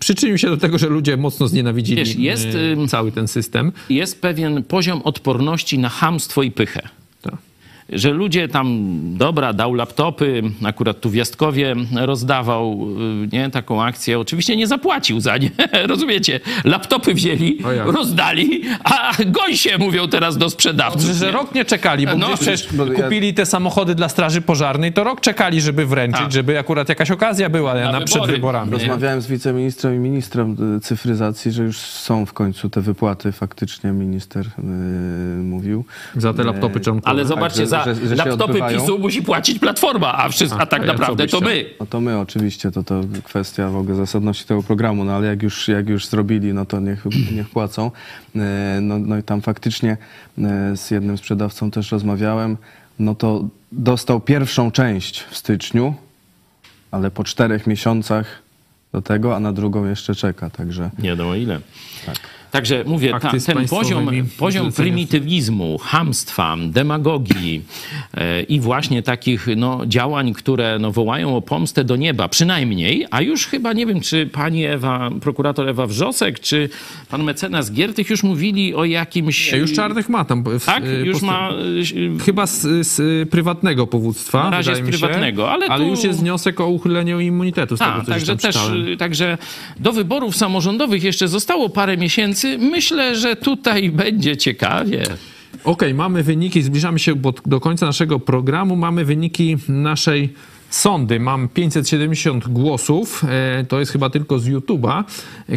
przyczynił się do tego, że ludzie mocno znienawidzili Wiesz, jest, y, cały ten system. Jest pewien poziom odporności na hamstwo i pychę że ludzie tam, dobra, dał laptopy, akurat tu w Jastkowie rozdawał y, nie, taką akcję. Oczywiście nie zapłacił za nie, <laughs> rozumiecie? Laptopy wzięli, rozdali, a goń się mówią teraz do sprzedawców. Że, że rok nie czekali, bo no, przecież kupili te samochody dla Straży Pożarnej, to rok czekali, żeby wręczyć, a. żeby akurat jakaś okazja była na, na przed wyborami. Rozmawiałem z wiceministrem i ministrem y, cyfryzacji, że już są w końcu te wypłaty, faktycznie minister yy, mówił. Za te laptopy czonkowe. Ale zobaczcie, tak, za że, że laptopy PiSu musi płacić Platforma, a, wszystko, a, a tak naprawdę to my. No to my oczywiście, to, to kwestia w ogóle zasadności tego programu, no ale jak już, jak już zrobili, no to niech, <clears throat> niech płacą. E, no, no i tam faktycznie e, z jednym sprzedawcą też rozmawiałem, no to dostał pierwszą część w styczniu, ale po czterech miesiącach do tego, a na drugą jeszcze czeka, także... Nie wiadomo ile. Tak. Także mówię, ta, ten poziom, poziom prymitywizmu, hamstwa, demagogii e, i właśnie takich no, działań, które no, wołają o pomstę do nieba, przynajmniej, a już chyba nie wiem, czy pani Ewa, prokurator Ewa Wrzosek, czy pan mecenas Giertych już mówili o jakimś... Nie, już Czarnych ma tam. W, tak? Już ma... Chyba z, z prywatnego powództwa, Na razie z prywatnego, się, ale, ale już jest wniosek o uchylenie immunitetu z Ta, tego, co także też, Także do wyborów samorządowych jeszcze zostało parę miesięcy, myślę, że tutaj będzie ciekawie. Okej, okay, mamy wyniki, zbliżamy się do końca naszego programu. Mamy wyniki naszej sądy. Mam 570 głosów, e, to jest chyba tylko z YouTube'a.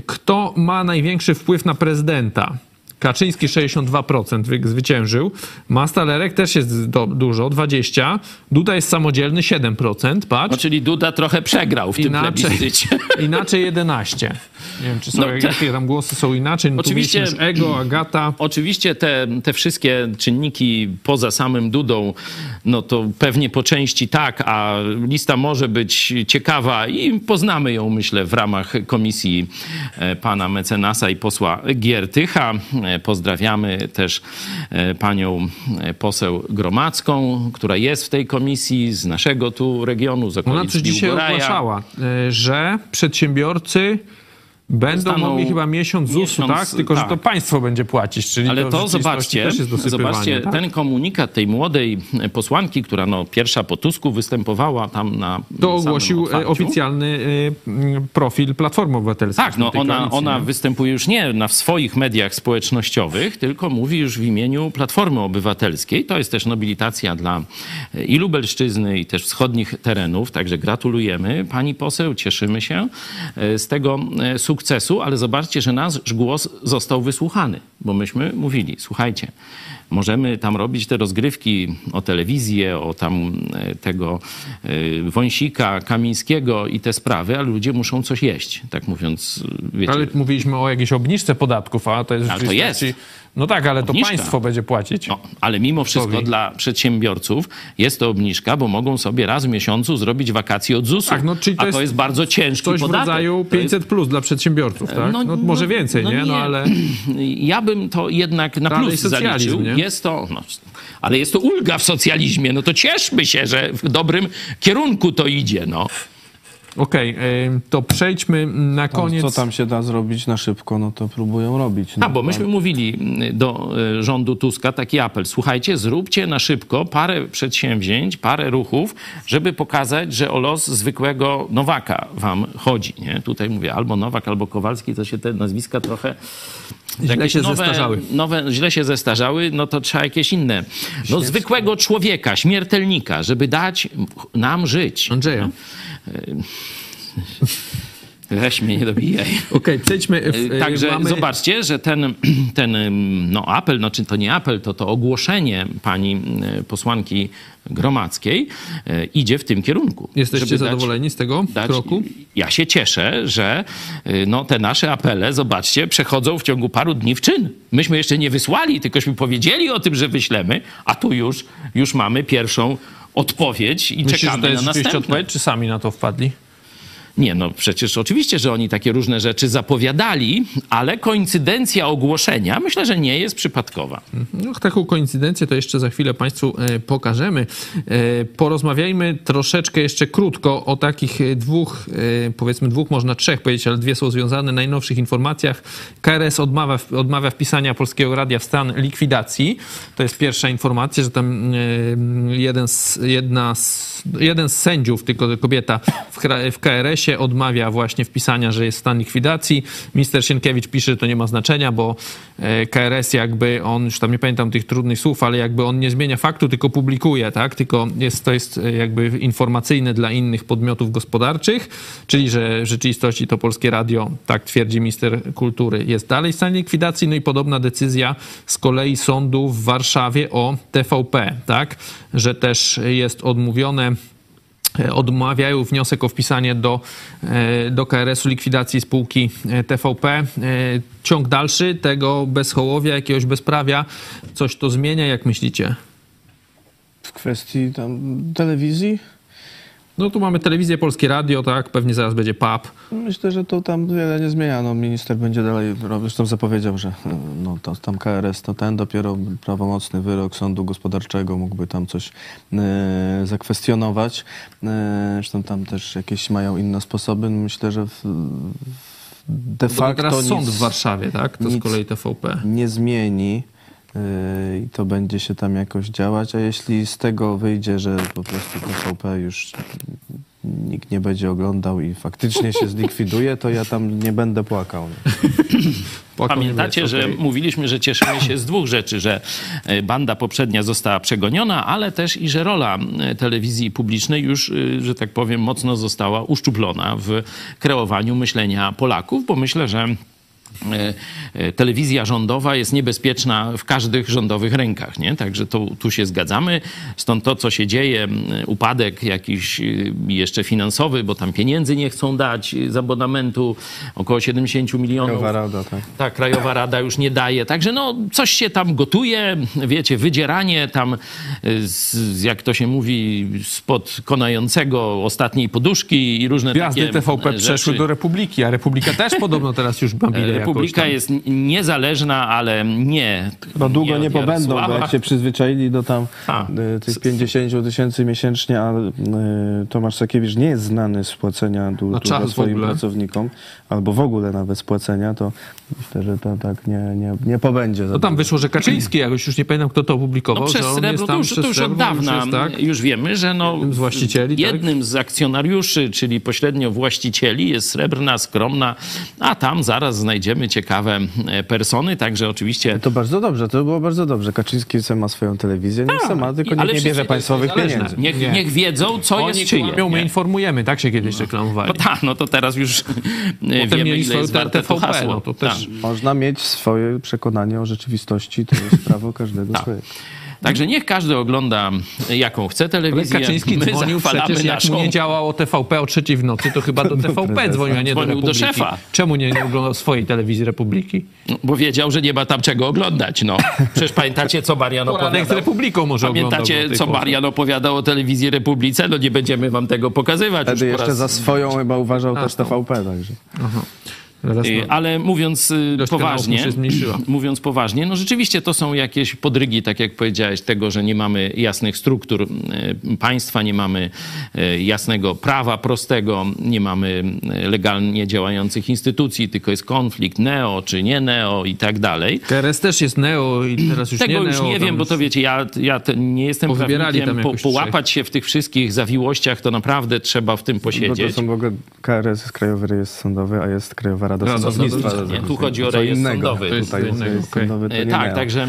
Kto ma największy wpływ na prezydenta? Kaczyński 62% zwyciężył. Mastalerek też jest do, dużo, 20%. Duda jest samodzielny, 7%, patrz. No, czyli Duda trochę przegrał w inaczej, tym plebiscycie. <laughs> Inaczej 11. Nie wiem, czy są, no, jakie tam głosy są inaczej. No, oczywiście Ego, Agata. Oczywiście te, te wszystkie czynniki poza samym Dudą, no to pewnie po części tak, a lista może być ciekawa i poznamy ją, myślę, w ramach komisji e, pana mecenasa i posła Giertycha. E, pozdrawiamy też e, panią poseł Gromacką, która jest w tej komisji z naszego tu regionu, z okolic Ona coś dzisiaj ogłaszała, że przedsiębiorcy Będą Dostaną mogli chyba miesiąc ZUS-u, tak? Tylko, tak. że to państwo będzie płacić, czyli Ale to, to zobaczcie, zobaczcie tak? ten komunikat tej młodej posłanki, która no, pierwsza po Tusku występowała tam na To ogłosił e, oficjalny e, profil Platformy Obywatelskiej. Tak, no ona, ona występuje już nie na swoich mediach społecznościowych, tylko mówi już w imieniu Platformy Obywatelskiej. To jest też nobilitacja dla e, i Lubelszczyzny, i też wschodnich terenów, także gratulujemy pani poseł, cieszymy się z tego sukcesu sukcesu, ale zobaczcie, że nasz głos został wysłuchany, bo myśmy mówili, słuchajcie, możemy tam robić te rozgrywki o telewizję, o tam e, tego e, Wąsika, Kamińskiego i te sprawy, ale ludzie muszą coś jeść, tak mówiąc, wiecie. Ale mówiliśmy o jakiejś obniżce podatków, a to jest Ale to rzeczywistości- jest. No tak, ale to Obniżka. państwo będzie płacić. No, ale mimo wszystko dla przedsiębiorców jest to obniżka, bo mogą sobie raz w miesiącu zrobić wakacje od ZUS-u. Tak, no, czyli to a jest to jest bardzo ciężki Coś w podatek. rodzaju To jest- 500 plus dla przedsiębiorców, tak? No, może więcej, nie? No ale <clears throat> Ja bym to jednak na Dalej plus zaliczył. nie? Jest to, no, ale jest to ulga w socjalizmie. No to cieszmy się, że w dobrym kierunku to idzie. No. Okej, ym, to przejdźmy na Tam, koniec. Co tam się da zrobić na szybko, no to próbują robić. No. A, bo myśmy mówili do e, rządu Tuska taki apel. Słuchajcie, zróbcie na szybko parę przedsięwzięć, parę ruchów, żeby pokazać, że o los zwykłego Nowaka wam chodzi. Nie? Tutaj mówię albo Nowak, albo Kowalski, to się te nazwiska trochę... Źle się nowe, zestarzały. Nowe, źle się zestarzały, no to trzeba jakieś inne. No zwykłego człowieka, śmiertelnika, żeby dać nam żyć. Andrzeja. Weź mnie, nie dobijaj. Okej, przejdźmy. W, y, Także mamy... zobaczcie, że ten, ten no, apel, no czy to nie apel, to to ogłoszenie pani e, posłanki Gromackiej idzie w tym kierunku. Jesteście żeby dać- zadowoleni z tego dać- kroku? Ja się cieszę, że no, te nasze apele, zobaczcie, przechodzą w ciągu paru dni w czyn. Myśmy jeszcze nie wysłali, tylkośmy powiedzieli o tym, że wyślemy, a tu już, już mamy pierwszą odpowiedź i Myślisz, że czekamy to jest na następne. odpowiedź, czy sami na to wpadli? Nie, no przecież oczywiście, że oni takie różne rzeczy zapowiadali, ale koincydencja ogłoszenia myślę, że nie jest przypadkowa. No, taką koincydencję to jeszcze za chwilę Państwu e, pokażemy. E, porozmawiajmy troszeczkę jeszcze krótko o takich dwóch, e, powiedzmy dwóch, można trzech powiedzieć, ale dwie są związane, najnowszych informacjach. KRS odmawia, odmawia wpisania Polskiego Radia w stan likwidacji. To jest pierwsza informacja, że tam jeden z, jedna z, jeden z sędziów, tylko kobieta w, w Odmawia właśnie wpisania, że jest stan likwidacji. Minister Sienkiewicz pisze, że to nie ma znaczenia, bo e, KRS jakby on, już tam nie pamiętam tych trudnych słów, ale jakby on nie zmienia faktu, tylko publikuje, tak? Tylko jest, to jest e, jakby informacyjne dla innych podmiotów gospodarczych, czyli że w rzeczywistości to Polskie Radio, tak twierdzi minister kultury, jest dalej w stanie likwidacji. No i podobna decyzja z kolei sądu w Warszawie o TVP, tak? Że też jest odmówione odmawiają wniosek o wpisanie do, e, do KRS-u likwidacji spółki e, TVP. E, Ciąg dalszy tego bezhołowia, jakiegoś bezprawia, coś to zmienia, jak myślicie? W kwestii tam telewizji, No tu mamy telewizję, Polskie Radio, tak, pewnie zaraz będzie PAP. myślę, że to tam wiele nie zmienia. No, minister będzie dalej, robił, zresztą zapowiedział, że no, to, tam KRS to ten, dopiero prawomocny wyrok sądu gospodarczego mógłby tam coś e, zakwestionować. E, zresztą tam też jakieś mają inne sposoby. Myślę, że w, de Bo to facto teraz nic, sąd w Warszawie, tak? To z nic kolei TVP. nie zmieni i to będzie się tam jakoś działać, a jeśli z tego wyjdzie, że po prostu TVP już nikt nie będzie oglądał i faktycznie się zlikwiduje, to ja tam nie będę płakał. <clears throat> Pamiętacie, że okej. mówiliśmy, że cieszymy się z dwóch rzeczy, że e, banda poprzednia została przegoniona, ale też i że rola e, telewizji publicznej już, e, że tak powiem, mocno została uszczuplona w kreowaniu myślenia Polaków, bo myślę, że telewizja rządowa jest niebezpieczna w każdych rządowych rękach, nie? Także to, tu się zgadzamy. Stąd to, co się dzieje, upadek jakiś y, jeszcze finansowy, bo tam pieniędzy nie chcą dać y, z abonamentu, około 70 milionów. Krajowa Rada, tak. Ta Krajowa Rada już nie daje. Także no, coś się tam gotuje, wiecie, wydzieranie tam, y, z, jak to się mówi, spod konającego ostatniej poduszki i różne Gwiazdy takie TVP rzeczy. przeszły do Republiki, a Republika też podobno teraz już ma <laughs> bile jakoś Republika jest niezależna, ale nie. No długo nie, od pobędą, bo jak się przyzwyczaili do tam A. y, tych 50 tysięcy miesięcznie, a y, Tomasz Sakiewicz nie jest znany z płacenia czas w swoim pracownikom, albo w ogóle nawet z płacenia, to myślę, że to tak nie, nie, nie pobędzie. No tam wyszło, że Kaczyński, jakoś już nie pamiętam, kto to opublikował, No przez że on srebro jest to tam już, przez to już od dawna Już, jest, tak? już wiemy, że no, Jednym z właścicieli, tak? jednym z akcjonariuszy, czyli pośrednio właścicieli jest srebrna, skromna, a tam zaraz znajdziemy ciekawe e, persony, także oczywiście... To bardzo dobrze, to było bardzo dobrze. Kaczyński se ma swoją telewizję, niech se ma, tylko Tak, Ale niech nie bierze państwowych zależne. pieniędzy. Niech, Nie. niech wiedzą, co Oni jest czyje. kłamią, my nie? informujemy, tak się kiedyś reklamowali. No tak, no to teraz już e, Potem wiemy, ile jest warte to TVP, hasło. no to Tak. Można mieć swoje przekonanie o rzeczywistości, to jest <laughs> prawo każdego Tak. swojego. Także niech każdy ogląda, jaką chce Ale telewizję. Kaczyński My dzwonił przecież, jak naszą... mu nie działało TVP o trzeciej w nocy, to chyba do <laughs> TVP prezesa. dzwonił, a nie do Dzwonił do Republiki. szefa. Czemu nie, nie oglądał swojej telewizji Republiki? Bo wiedział, że nie ma tam czego oglądać. No. Przecież pamiętacie, co Marian Poranek z opowiadał? Republiką może Pamiętacie, do co. Marian opowiadał o telewizji Republice? No nie będziemy wam tego pokazywać. Wtedy jeszcze raz... za swoją chyba uważał też no. TVP, także. No, Ale mówiąc y, poważnie, <clears throat> mówiąc poważnie, no rzeczywiście to są jakieś podrygi, tak jak powiedziałeś, tego, że nie mamy jasnych struktur y, państwa, nie mamy y, jasnego prawa prostego, nie mamy y, legalnie działających instytucji, tylko jest konflikt neo czy nie neo i tak dalej. KRS też jest neo i teraz już Tego nie już neo. nie wiem, bo to wiecie, ja, ja nie jestem prawnikiem, po, połapać się w tych wszystkich zawiłościach, to naprawdę trzeba w tym Bo to posiedzieć. są w ogóle KRS jest Krajowy Rejestr Sądowy, a jest Krajowa Rada Rada Sądownictwa. Tu chodzi o rejestr innego. sądowy. To jest Tutaj innego, okej. sądowy, to E, Tak, miało. także e,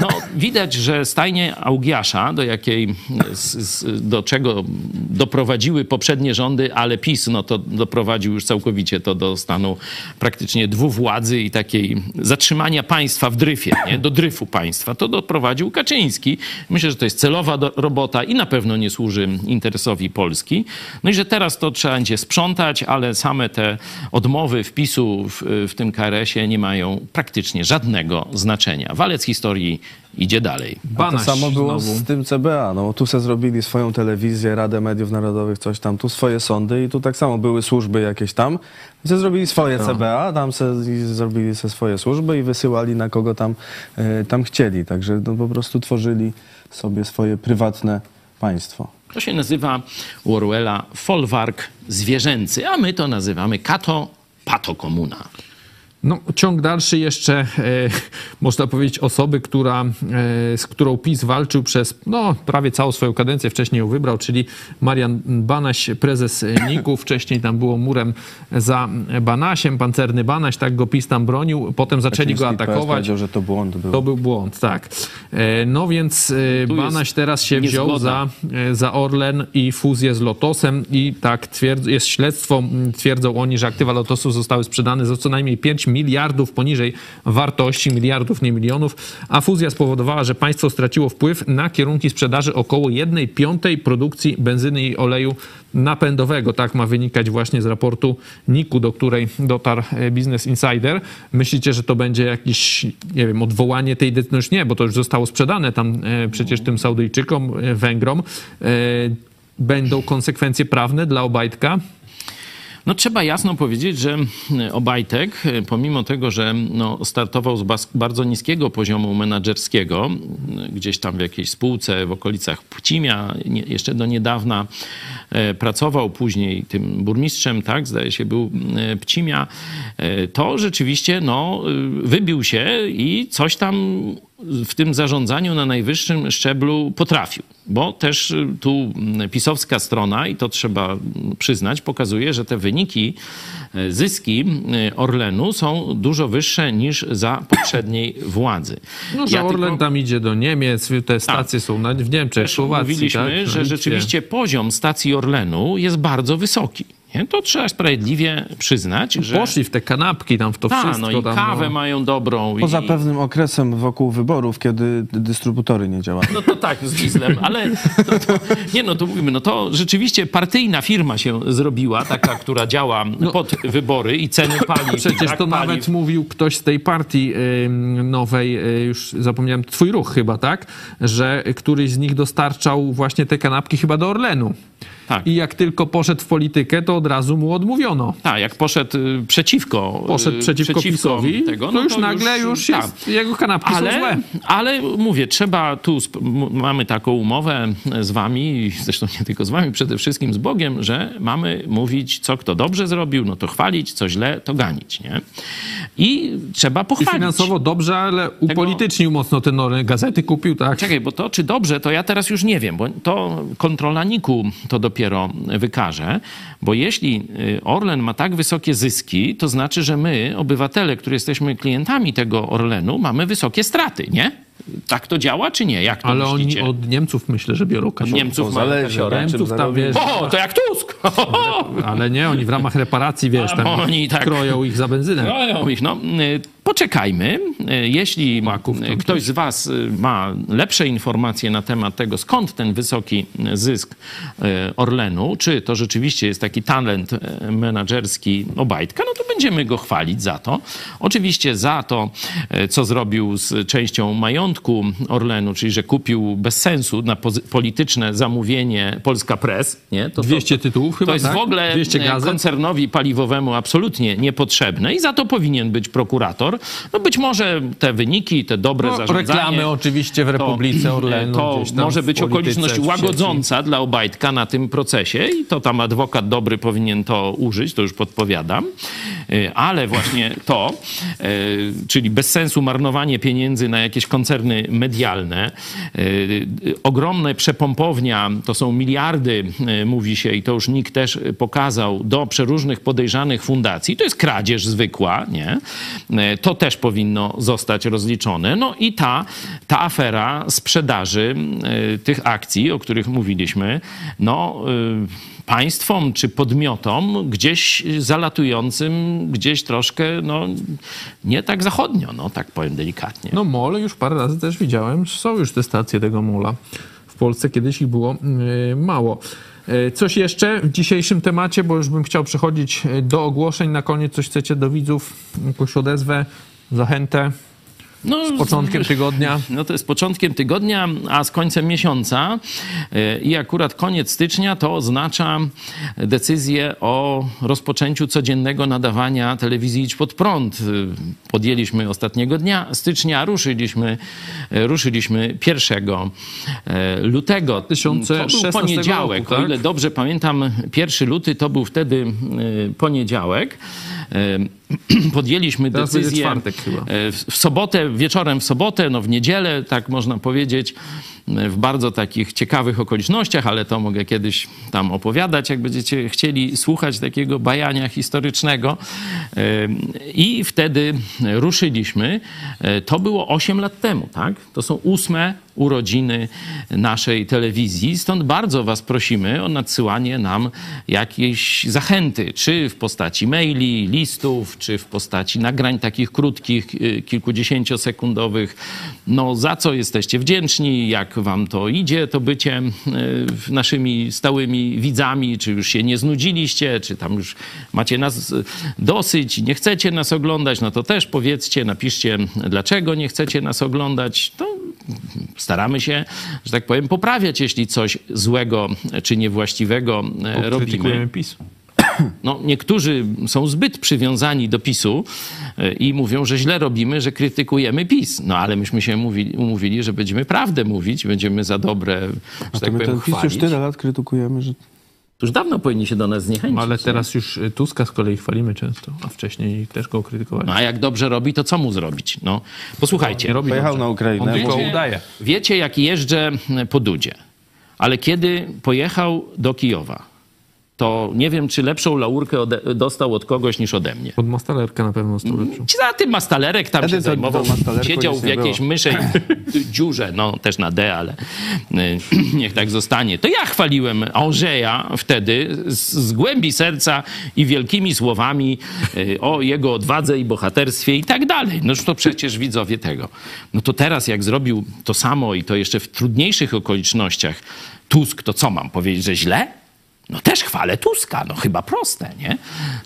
no, widać, że stajnie Augiasza, do jakiej, z, z, do czego doprowadziły poprzednie rządy, ale PiS no, to doprowadził już całkowicie to do stanu praktycznie dwuwładzy i takiej zatrzymania państwa w dryfie, nie? do dryfu państwa. To doprowadził Kaczyński. Myślę, że to jest celowa do, robota i na pewno nie służy interesowi Polski. No i że teraz to trzeba będzie sprzątać, ale same te odmowy wpisu w, w tym KRS-ie nie mają praktycznie żadnego znaczenia. Walec historii idzie dalej. A to Banaś samo było znowu. z tym CBA. No, tu se zrobili swoją telewizję, Radę Mediów Narodowych, coś tam, tu swoje sądy i tu tak samo były służby jakieś tam. Se zrobili swoje CBA, tam se, zrobili se swoje służby i wysyłali na kogo tam, e, tam chcieli. Także no, po prostu tworzyli sobie swoje prywatne państwo. To się nazywa u Orwella folwark zwierzęcy, a my to nazywamy kato pato komuna. No, ciąg dalszy jeszcze, e, <laughs> można powiedzieć, osoby, która, e, z którą PiS walczył przez no, prawie całą swoją kadencję, wcześniej ją wybrał, czyli Marian Banaś, prezes NIK-u. Wcześniej tam było murem za Banasiem, pancerny Banaś, tak go PiS tam bronił. Potem zaczęli go atakować. powiedział, że to błąd był. To był błąd, tak. E, No więc e, Banaś teraz się wziął za, e, za Orlen i fuzję z Lotosem i tak twierdz, jest śledztwo, twierdzą oni, że aktywa Lotosu zostały sprzedane za co najmniej 5 miliardów poniżej wartości, miliardów, nie milionów, a fuzja spowodowała, że państwo straciło wpływ na kierunki sprzedaży około 1 piątej produkcji benzyny i oleju napędowego. Tak ma wynikać właśnie z raportu NIK-u, do której dotarł e, Business Insider. Myślicie, że to będzie jakieś, nie wiem, odwołanie tej decyzji? No nie, bo to już zostało sprzedane tam e, przecież tym Saudyjczykom, e, Węgrom. Będą konsekwencje prawne dla Obajtka? No trzeba jasno powiedzieć, że Obajtek, e, pomimo tego, że no, startował z bardzo niskiego poziomu menedżerskiego, gdzieś tam w jakiejś spółce w okolicach Pcimia, nie, jeszcze do niedawna e, pracował, później tym burmistrzem, tak, zdaje się, był e, Pcimia, to rzeczywiście no, wybił się i coś tam w tym zarządzaniu na najwyższym szczeblu potrafił. Bo też y, tu mm, pisowska strona, i to trzeba mm, przyznać, pokazuje, że te wyniki, y, zyski y, Orlenu są dużo wyższe niż za poprzedniej władzy. No, że Ja Orlen tylko- Tak. tam idzie do Niemiec, te stacje są na, w Niemczech, też Słowacji. mówiliśmy, tak? że rzeczywiście poziom stacji Orlenu jest bardzo wysoki. Nie? To trzeba sprawiedliwie przyznać, że... Poszli w te kanapki tam, w to Ta, wszystko. no i tam, kawę no. mają dobrą. Poza i... pewnym okresem wokół wyborów, kiedy dystrybutory nie działały. No to tak, z dieslem, ale to, to, nie no, to mówimy, no to rzeczywiście partyjna firma się zrobiła, taka, która działa pod wybory i ceny paliw. i Przecież to paliw. nawet mówił ktoś z tej partii nowej, y, już zapomniałem, Twój Ruch chyba, tak? Że któryś z nich dostarczał właśnie te kanapki chyba do Orlenu. Tak. I jak tylko poszedł w politykę, to od razu mu odmówiono. Tak, jak poszedł y, przeciwko, Poszedł y, przeciwko, PiSowi, tego, to no już nagle już tak. jest, jego kanapki są Ale, złe. ale mówię, trzeba tu, mamy taką umowę z wami, i zresztą nie tylko z wami, przede wszystkim z Bogiem, że mamy mówić, co kto dobrze zrobił, no to chwalić, co źle, to ganić, nie? I trzeba I pochwalić. finansowo dobrze, ale upolitycznił mocno ten. Gazety kupił, tak? Czekaj, bo to czy dobrze, to ja teraz już nie wiem, bo to kontrola NIK-u to dopiero dopiero wykaże, bo jeśli y, Orlen ma tak wysokie zyski, to znaczy, że my, obywatele, którzy jesteśmy klientami tego Orlenu, mamy wysokie straty, nie? Tak to działa, czy nie? Jak to Ale oni myślicie? od Niemców myślę, że biorą kasiorę. Niemców mają zależy, nie? Niemców tam, wiesz, O, to jak Tusk! <laughs> ale nie, oni w ramach reparacji, wiesz, tam oni tak- kroją ich za benzynę. No, ich, no, y, poczekajmy. Y, Jeśli y, ktoś z Was y, ma lepsze informacje na temat tego, skąd ten wysoki zysk Orlenu, czy to rzeczywiście jest taki talent menadżerski Obajtka, no to będziemy go chwalić za to. Oczywiście za to, co zrobił z częścią majątku Orlenu, czyli że kupił bez sensu na polityczne zamówienie Polska Press, nie? To, to, 200 tytułów chyba, To jest tak? w ogóle 200 e, koncernowi paliwowemu absolutnie niepotrzebne i za to powinien być prokurator. No być może te wyniki, te dobre No, zarządzanie... reklamy oczywiście w Republice <clears throat> Orlenu. To może być okoliczność łagodząca dla Obajtka na tym procesie i to tam adwokat dobry powinien to użyć, to już podpowiadam. Y, Ale właśnie to, y, czyli bez sensu marnowanie pieniędzy na jakieś koncerny medialne, y, ogromne przepompownia, to są miliardy, mówi się i to już NIK też pokazał, do przeróżnych podejrzanych fundacji. To jest kradzież zwykła, nie? Y, To też powinno zostać rozliczone. No i ta, ta afera sprzedaży y, tych akcji, o których mówiliśmy, no y, państwom czy podmiotom gdzieś zalatującym, gdzieś troszkę, no nie tak zachodnio, no tak powiem delikatnie. No mole już parę razy też widziałem, są już te stacje tego mola. W Polsce kiedyś ich było yy, mało. Yy, Coś jeszcze w dzisiejszym temacie, bo już bym chciał przechodzić yy, do ogłoszeń. Na koniec coś chcecie do widzów, jakąś odezwę, zachętę No, z początkiem tygodnia. No to jest początkiem tygodnia, a z końcem miesiąca y, i akurat koniec stycznia to oznacza decyzję o rozpoczęciu codziennego nadawania telewizji Idź Pod Prąd. Y, Podjęliśmy ostatniego dnia stycznia, ruszyliśmy, y, ruszyliśmy 1 y, lutego. To 2016 był poniedziałek, roku, o tak? ile dobrze pamiętam, 1 luty to był wtedy poniedziałek. <clears throat> Podjęliśmy Teraz decyzję. E, w w sobotę, wieczorem w sobotę, no w niedzielę, tak można powiedzieć, w bardzo takich ciekawych okolicznościach, ale to mogę kiedyś tam opowiadać, jak będziecie chcieli słuchać takiego bajania historycznego. E, I wtedy ruszyliśmy. E, To było 8 lat temu, tak? To są ósme urodziny naszej telewizji. Stąd bardzo Was prosimy o nadsyłanie nam jakiejś zachęty, czy w postaci maili, listów, czy w postaci nagrań takich krótkich, y, kilkudziesięciosekundowych. No, za co jesteście wdzięczni, jak Wam to idzie, to bycie y, naszymi stałymi widzami, czy już się nie znudziliście, czy tam już macie nas y, dosyć, nie chcecie nas oglądać, no to też powiedzcie, napiszcie, dlaczego nie chcecie nas oglądać. To staramy się, że tak powiem, poprawiać, jeśli coś złego czy niewłaściwego e, robimy. PiS. No, niektórzy są zbyt przywiązani do PiSu e, i mówią, że źle robimy, że krytykujemy PiS. No ale myśmy się umówili, umówili że będziemy prawdę mówić, będziemy za dobre, że A tak to my powiem, ten PiS już tyle lat krytykujemy, że Już dawno powinni się do nas zniechęcić. No, ale teraz już y, Tuska z kolei chwalimy często, a wcześniej też go krytykowali. No a jak dobrze robi, to co mu zrobić? No, posłuchajcie. Pojechał dobrze. na Ukrainę. On tylko Wiecie- udaje. Wiecie, jak jeżdżę po Dudzie, ale kiedy pojechał do Kijowa, to nie wiem, czy lepszą laurkę ode- dostał od kogoś niż ode mnie. Pod mastalerkę na pewno stał lepszą. Za tym mastalerek tam Wtedy się zajmował. Siedział w jakiejś było. myszej <laughs> dziurze, no też na D, ale y, <clears throat> niech tak zostanie. To ja chwaliłem Andrzeja wtedy z, z głębi serca i wielkimi słowami y, o jego odwadze i bohaterstwie i tak dalej. Noż to przecież widzowie tego. No to teraz jak zrobił to samo i to jeszcze w trudniejszych okolicznościach Tusk, to co mam powiedzieć, że źle? No też chwalę Tuska, no chyba proste, nie?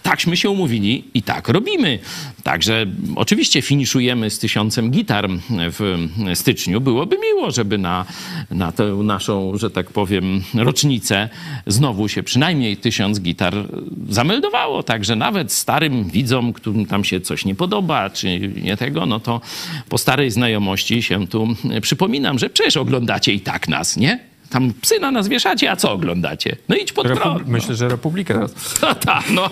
Takśmy się umówili i tak robimy. Także oczywiście finiszujemy z tysiącem gitar w styczniu. Byłoby miło, żeby na, na tę naszą, że tak powiem, rocznicę znowu się przynajmniej tysiąc gitar zameldowało. Także nawet starym widzom, którym tam się coś nie podoba, czy nie tego, no to po starej znajomości się tu przypominam, że przecież oglądacie i tak nas, nie? Tam psy na nas wieszacie, a co oglądacie? No idź pod Repu- prąd. No. Myślę, że Republikę teraz. <laughs> No tak, no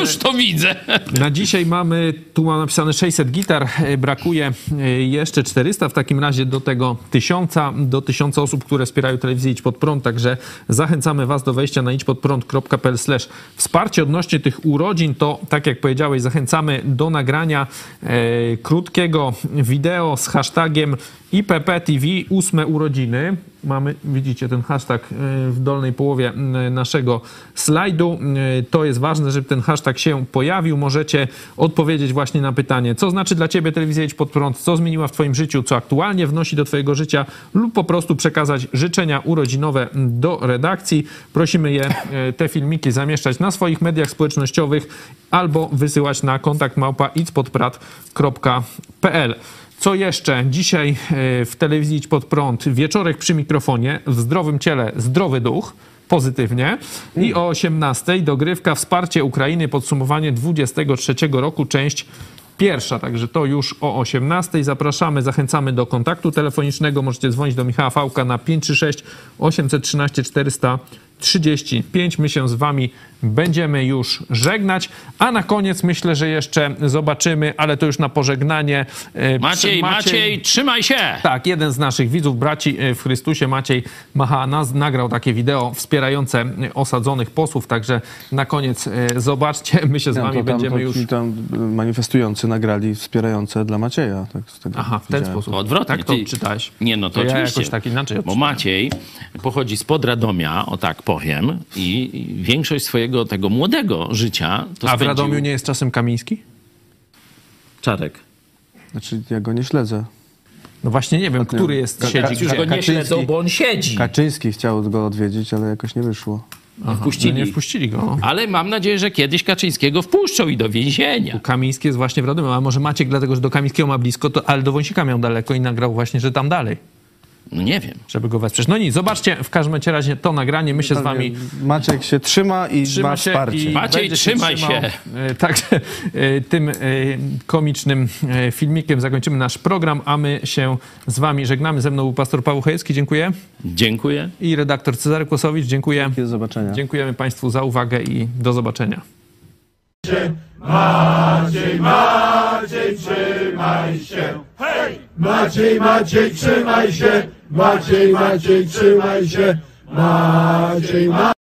już to widzę. Na dzisiaj mamy, tu mam napisane 600 gitar, e, brakuje e, jeszcze 400, w takim razie do tego 1000, do 1000 osób, które wspierają telewizję Idź Pod Prąd, także zachęcamy Was do wejścia na idźpodprąd.pl wsparcie odnośnie tych urodzin, to tak jak powiedziałeś, zachęcamy do nagrania e, krótkiego wideo z hashtagiem IPPTV, ósme urodziny. Mamy, widzicie ten hashtag e, w dolnej połowie naszego slajdu. E, To jest ważne, żeby ten hashtag się pojawił. Możecie odpowiedzieć właśnie na pytanie, co znaczy dla Ciebie telewizja Idź Pod Prąd, co zmieniła w Twoim życiu, co aktualnie wnosi do Twojego życia lub po prostu przekazać życzenia urodzinowe do redakcji. Prosimy je, e, te filmiki zamieszczać na swoich mediach społecznościowych albo wysyłać na kontakt małpa idźpodprad.pl. Co jeszcze? Dzisiaj e, w telewizji Idź Pod Prąd wieczorek przy mikrofonie, w zdrowym ciele zdrowy duch, pozytywnie. I o 18 dogrywka wsparcie Ukrainy, podsumowanie 23 roku, część pierwsza. Także to już o 18. Zapraszamy, zachęcamy do kontaktu telefonicznego. Możecie dzwonić do Michała Fałka na 536 813 435. My się z wami będziemy już żegnać. A na koniec myślę, że jeszcze zobaczymy, ale to już na pożegnanie. e, Maciej, Maciej, trzymaj się! tak, jeden z naszych widzów, braci e, w Chrystusie, Maciej Mahanas, nagrał takie wideo wspierające e, osadzonych posłów, także na koniec zobaczcie, <laughs> my się z No, wami tam, będziemy to, już... tam manifestujący nagrali wspierające dla Macieja. Tak, z tego Aha, w ten widziałem. sposób. Odwrotnie. Tak to Ty- czytałeś. Nie, no to, To ja oczywiście. jakoś tak inaczej Bo. Maciej pochodzi z Radomia, o tak powiem, i większość swojego tego młodego życia to A w spędził... Radomiu nie jest czasem Kamiński? Czarek. Znaczy, ja go nie śledzę. No właśnie nie wiem, który jest, Ka- siedzi Już go nie Kaczyński- śledzą, bo on siedzi. Kaczyński chciał go odwiedzić, ale jakoś nie wyszło. Nie wpuścili. No nie wpuścili go. no. Ale mam nadzieję, że kiedyś Kaczyńskiego wpuszczą i do więzienia. Kamiński jest właśnie w Radomiu, a może Maciek dlatego, że do Kamińskiego ma blisko, to, ale do Wąsika miał daleko i nagrał właśnie, że tam dalej, No nie wiem. żeby go wesprzeć. No nic, zobaczcie w każdym razie to nagranie, my się z wami Maciek się trzyma i trzyma ma się wsparcie. i Maciej, trzymaj trzymał. się. E, Także e, tym e, komicznym filmikiem zakończymy nasz program, a my się z wami żegnamy. Ze mną był pastor Paweł Chojecki, dziękuję. Dziękuję. I redaktor Cezary Kłosowicz, dziękuję. Do zobaczenia. Dziękujemy Państwu za uwagę i do zobaczenia. Maciej, Maciej, trzymaj się! Maciej, Maciej, trzymaj się! Maciej, Maciej.